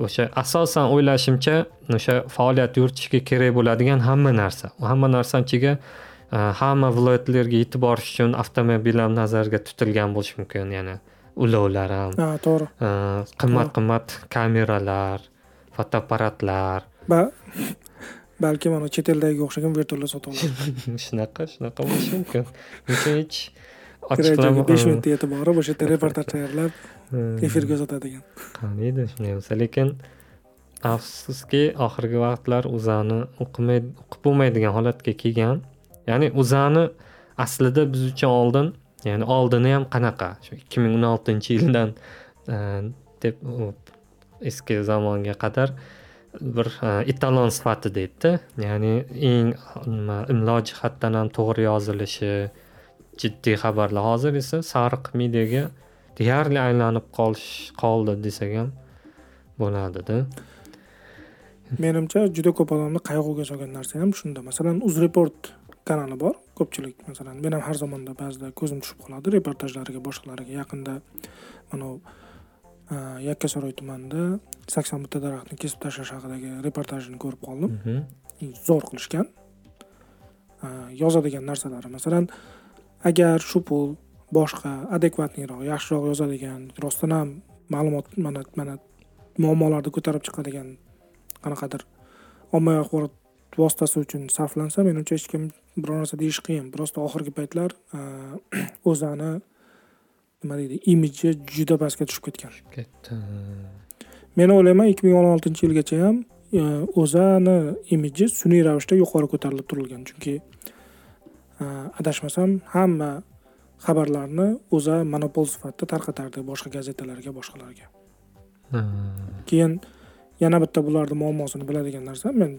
O'sha asosan o'ylashimcha o'sha faoliyat yuritishga kerak bo'ladigan hamma narsa. Hamma narsani ichiga e, hamma viloyatlarga yetib borish uchun avtomobil ham nazarda tutilgan bo'lishi mumkin. Yana ulovlar ham ha to'g'ri. e, qimmat qimmat kameralar fotoapparatlar. Balki mana chet eldagiga o'xshagan vertolyot sotib oladi shunaqa shunaqa bo'lishi mumkin. Lekin hech ochiqlama besh minutda yetib borib o'sha yerda reportaj tayyorlab efirga uzatadigan qaniydi shunday bo'lsa lekin afsuski oxirgi vaqtlar o'zani o'qimay o'qib bo'lmaydigan holatga kelgan. Ya'ni o'zani aslida biz uchun oldin ya'ni oldini ham qanaqa? Shu ikki ming o'n oltinchi yildan e, deb eski zamonga qadar bir e, etalon sifatida edida ya'ni eng nima imlo jihatdan ham to'g'ri yozilishi jiddiy xabarlar. Hozir esa sariq mediaga deyarli aylanib qolish qoldi desak ham bo'ladida. Menimcha juda ko'p odamni qayg'uga solgan narsa ham shunda. Masalan uzreport kanali bor ko'pchilik. Masalan men ham har zamonda ba'zida ko'zim tushib qoladi reportajlariga boshqalariga yaqinda. Mana yakkasaroy tumanida sakson bitta daraxtni kesib tashlash haqidagi reportajini ko'rib qoldim. Mhm. zo'r qilishgan yozadigan narsalari. Masalan agar shu pul boshqa adekvatniyroq yaxshiroq yozadigan rostdan ham ma'lumot mana mana muammolarni ko'tarib chiqadigan qanaqadir ommaviy axborot vositasi uchun sarflansa menimcha hech kim biror narsa deyish qiyin. Просто oxirgi paytlar o'zani nima deydi imidji juda pastga tushib ketgan. Ketdi. Men o'ylayman ikki ming o'n oltinchi yilgacha ham o'zani imidji sun'iy ravishda yuqori ko'tarilib turilgan. Chunki adashmasam hamma xabarlarni o'za monopol sifatida tarqatardi boshqa gazetalarga boshqalarga. Keyin yana bitta bularni muammosini biladigan narsa men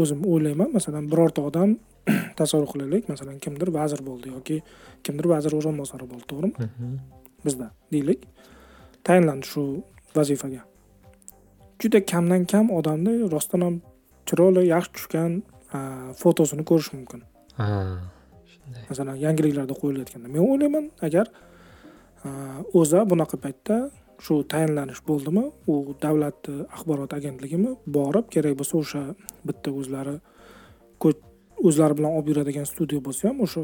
o'zim o'ylayman masalan birorta odam tasavvur qilaylik masalan kimdir vazir bo'ldi yoki kimdir vazir o'rinbosari bo'ldi to'g'rimi? Bizda deylik. Tayinlandi shu vazifaga. Juda kamdan kam odamni rostdan ham chiroyli yaxshi tushgan fotosini ko'rish mumkin masalan yangiliklarda qo'yilayotganda men o'ylayman agar o'za bunaqa paytda shu tayinlanish bo'ldimi u davlatni axborot agentligimi borib kerak bo'lsa o'sha bitta o'zlari o'zlari bilan olib yuradigan studiya bo'lsa ham o'sha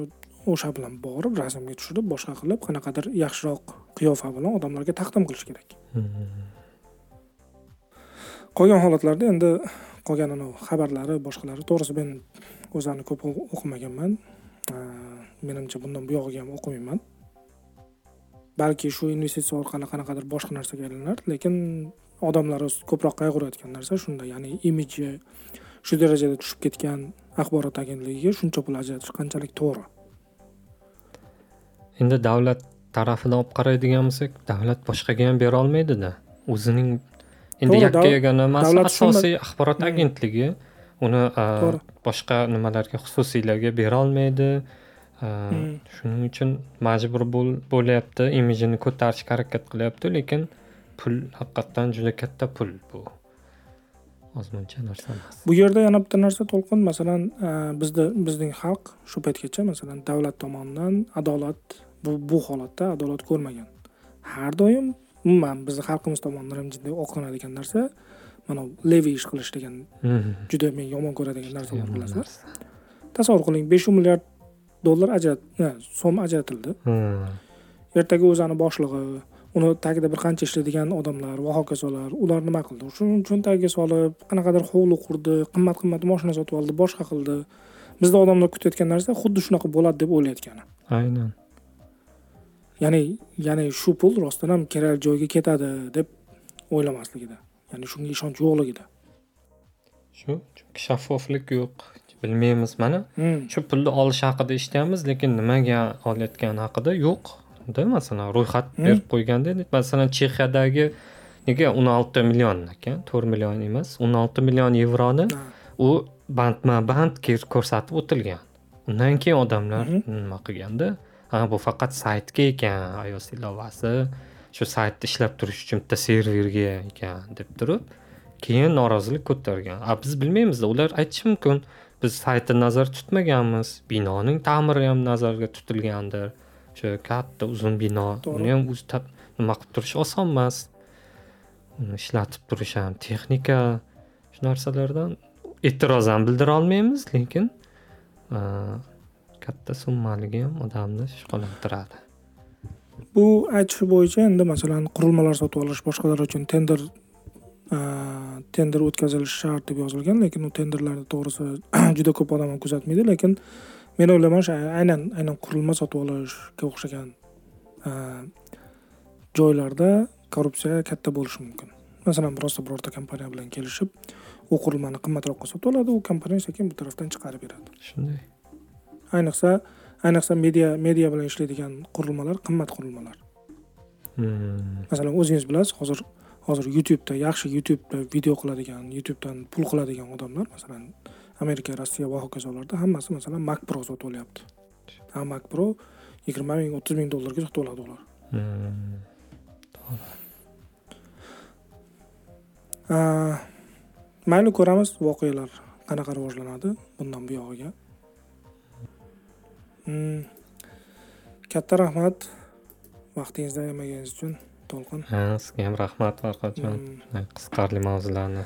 o'sha bilan borib rasmga tushirib boshqa qilib qanaqadir yaxshiroq qiyofa bilan odamlarga taqdim qilish kerak. Qolgan holatlarda endi qolgan anavi xabarlari boshqalari to'g'risi men o'zlarini ko'p o'qimaganman. Menimcha bundan buyog'iga ham o'qimayman. Balki shu investitsiya orqali qanaqadir boshqa narsaga aylanar lekin odamlar ko'proq qayg'urayotgan narsa shunda. Ya'ni imidji shu darajada tushib ketgan axborot agentligiga shuncha pul ajratish qanchalik to'g'ri? Endi davlat tarafidan olib qaraydigan bo'lsak davlat boshqaga ham bera olmaydida. O'zining endi yakka yagona emas asosiy axborot Hmm. Uni To'g'ri. boshqa nimalarga xususiylarga bera olmaydi A, Hmm. shuning uchun majbur bo'l- bo'lyapti. Imijini ko'tarishga harakat qilyapti lekin pul haqiqatdan juda katta pul bu. Ozmuncha narsa emas. Bu yerda yana bitta narsa to'lqin. Masalan bizda bizning xalq shu paytgacha masalan davlat tomonidan adolat bu bu holatda adolat ko'rmagan. Har doim umuman bizni xalqimiz tomonidan ham jiddiy o'qlanadigan narsa mana levi ish qilish degan juda men yomon ko'radigan narsa bor Yomon bilasizlar tasavvur qiling besh yuz milliard dollar ajrat so'm ajratildi ertaga o'zani boshlig'i uni tagida bir qancha ishlaydigan odamlar va hokazolar ular nima qildi shuni cho'ntagiga solib qanaqadir hovli qurdi qimmat qimmat moshina sotib oldi boshqa qildi bizda odamlar kutayotgan narsa xuddi shunaqa bo'ladi deb o'ylayotgani aynan ya'ni ya'ni shu pul rostdan ham kerak joyga ketadi deb o'ylamasligida ya'ni shunga ishonch yo'qligida shu chunki shaffoflik yo'q bilmaymiz mana Hmm. shu pulni olish haqida eshityapmiz lekin nimaga olayotgani haqida yo'qda masalan ro'yxat Hmm. berib qo'yganda masalan chexiyadagi nega o'n olti million ekan to'rt million emas o'n olti million yevroni u bandma band ko'rsatib o'tilgan undan keyin odamlar Mhm. nima qilganda ha bu faqat saytga ekan ios ilovasi shu saytni ishlab turish uchun bitta serverga ekan deb turib keyin norozilik ko'targan. A biz bilmaymizda ular aytishi mumkin biz saytni nazarda tutmaganmiz binoning ta'miri ham nazarda tutilgandir. O'sha katta uzun bino uni ham nima qilib turish oson emas. Uni ishlatib turish ham texnika shu narsalardan e'tiroz ham bildira olmaymiz lekin katta summaligi ham odamni shug'ullantiradi bu aytishi bo'yicha endi masalan qurilmalar sotib olish boshqalar uchun tender tender o'tkazilishi shart deb yozilgan lekin u tenderlarni to'g'risi juda ko'p odam ham kuzatmaydi lekin men o'ylayman o'sha aynan aynan qurilma sotib olishga o'xshagan joylarda korrupsiya katta bo'lishi mumkin. Masalan birorta birorta kompaniya bilan kelishib u qurilmani qimmatroqqa sotib oladi u kompaniya sekin bu tarafdan chiqarib beradi. Shunday. Ayniqsa ayniqsa media media bilan ishlaydigan qurilmalar qimmat qurilmalar Hmm. masalan o'zingiz bilasiz hozir hozir youtubeda yaxshi youtubeda video qiladigan youtubedan pul qiladigan odamlar masalan amerika rossiya va hokazolarda hammasi masalan mac pro sotib olyapti ha mac pro yigirma ming o'ttiz ming dollarga sotib oladi ular Hmm. Mayli ko'ramiz voqealar qanaqa rivojlanadi bundan buyog'iga katta rahmat vaqtingizni ayamaganingiz uchun to'lqin. Ha sizga ham rahmat farhodjon Mm, qiziqarli mavzularni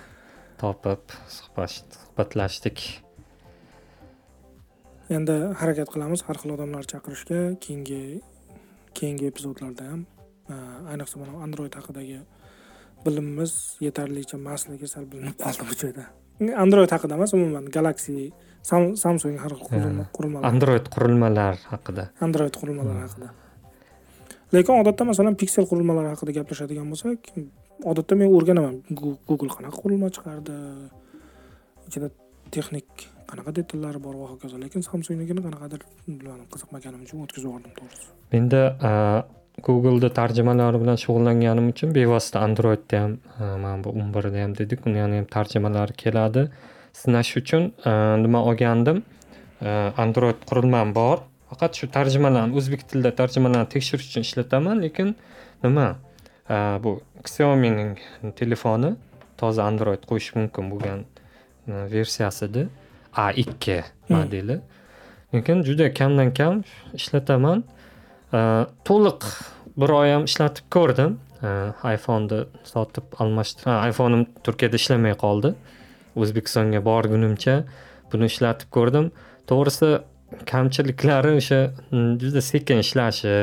topib suhbat- suhbatlashdik. Endi harakat qilamiz har xil odamlar chaqirishga keyingi keyingi epizodlarda ham. Ayniqsa mana android haqidagi bilimimiz yetarlicha emasligi sal bilinib qoldi bu joyda. Android haqida emas umuman galaxy samsung har xil qurilma qurilmalar android qurilmalar haqida. Android qurilmalari haqida. Lekin odatda masalan pixel qurilmalari haqida gaplashadigan bo'lsak odatda men o'rganaman. Google qanaqa qurilma chiqardi? Ichida texnik qanaqa detallari bor va hokazo. Lekin samsungnikini qanaqadir qiziqmaganim uchun o'tkazib yubordim to'g'risi. Menda google'da tarjimalari bilan shug'ullanganim uchun bevosita androidda ham mana bu o'n birda ham dedik. Uni ham tarjimalari keladi sinash uchun a, nima olgandim? A, android qurilmam bor. Faqat shu tarjimalarni o'zbek tilida tarjimalarni tekshirish uchun ishlataman lekin nima? A, bu xiaomining telefoni toza android qo'yish mumkin bo'lgan versiyasida a ikki modeli. Lekin juda kamdan kam ishlataman. To'liq bir oy ham ishlatib ko'rdim. Iphoneni sotib almashtir iphoneim turkiyada ishlamay qoldi o'zbekistonga borgunimcha buni ishlatib ko'rdim. To'g'risi kamchiliklari o'sha mm, juda sekin ishlashi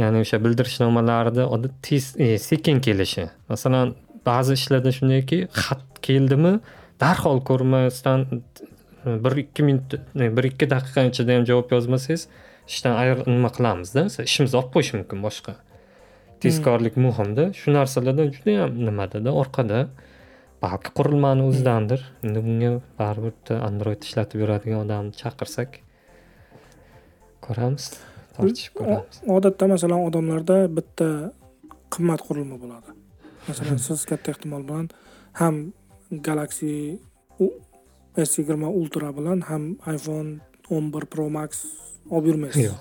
ya'ni o'sha bildirishnomalarni odat tez e, sekin kelishi. Masalan ba'zi ishlarda shundayki xat keldimi darhol ko'rmasdan e, bir ikki minut e, bir ikki daqiqa ichida ham javob yozmasangiz ishdan ayr nima qilamizda ishimizni olib qo'yishi mumkin boshqa. Tezkorlik muhimda. Shu narsalardan judayam nimadada orqada balki qurilmani o'zidandir endi bunga baribir bitta android ishlatib yuradigan odamni chaqirsak ko'ramiz tortishib ko'ramiz. O- odatda masalan odamlarda bitta qimmat qurilma bo'ladi. Masalan siz katta ehtimol bilan ham galaxy s yigirma ultra bilan ham iphone o'n bir pro max olib yurmaysiz. Yo'q.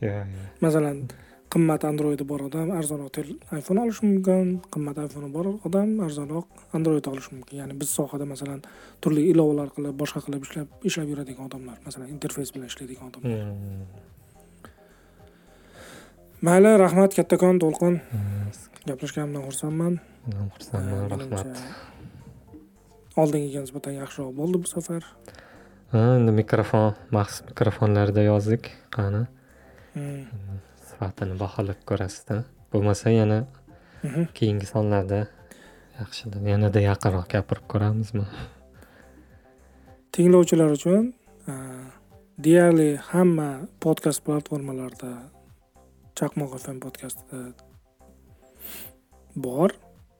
Masalan qimmat androidi bor odam arzonroq iphone olishi mumkin qimmat iphone bor odam arzonroq android olishi mumkin. Ya'ni biz sohada masalan turli ilovalar qilib boshqa qilib ishlab ishlab yuradigan odamlar masalan interfeys bilan ishlaydigan odamlar. Hmm. mayli rahmat kattakon to'lqin. Hmm. gaplashganimdan xursandman. Xursandman rahmat. oldingiga nisbatan yaxshiroq bo'ldi bu safar. Endi mikrofon maxsus mikrofonlarda yozdik qani Sifatini baholab ko'rasizda. Bo'lmasa yana Mhm. keyingi sonlarda yaxshidan yanada yaqinroq gapirib ko'ramizmi? Tinglovchilar uchun eh, deyarli hamma podkast platformalarida chaqmoq fm podkastida bor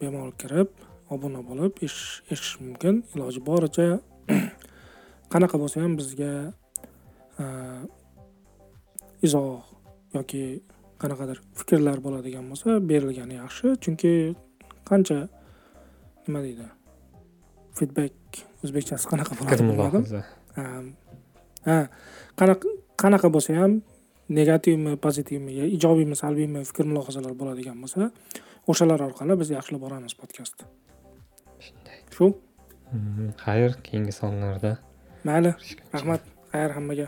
bemalol kirib obuna bo'lib eshitish mumkin. Iloji boricha qanaqa bo'lsa ham bizga eh, izoh yoki qanaqadir fikrlar bo'ladigan bo'lsa berilgani yaxshi. Chunki qancha nima deydi feedback o'zbekchasi qanaqa bo'ladi bilmadim ha qanaqa qanaqa bo'lsa ham negativmi pozitivmi ijobiymi salbiymi fikr mulohazalar bo'ladigan bo'lsa o'shalar orqali biz yaxshilab boramiz podkastni shunday. Shu. Mhm. xayr keyingi sonlarda. Mayli. Rahmat. xayr hammaga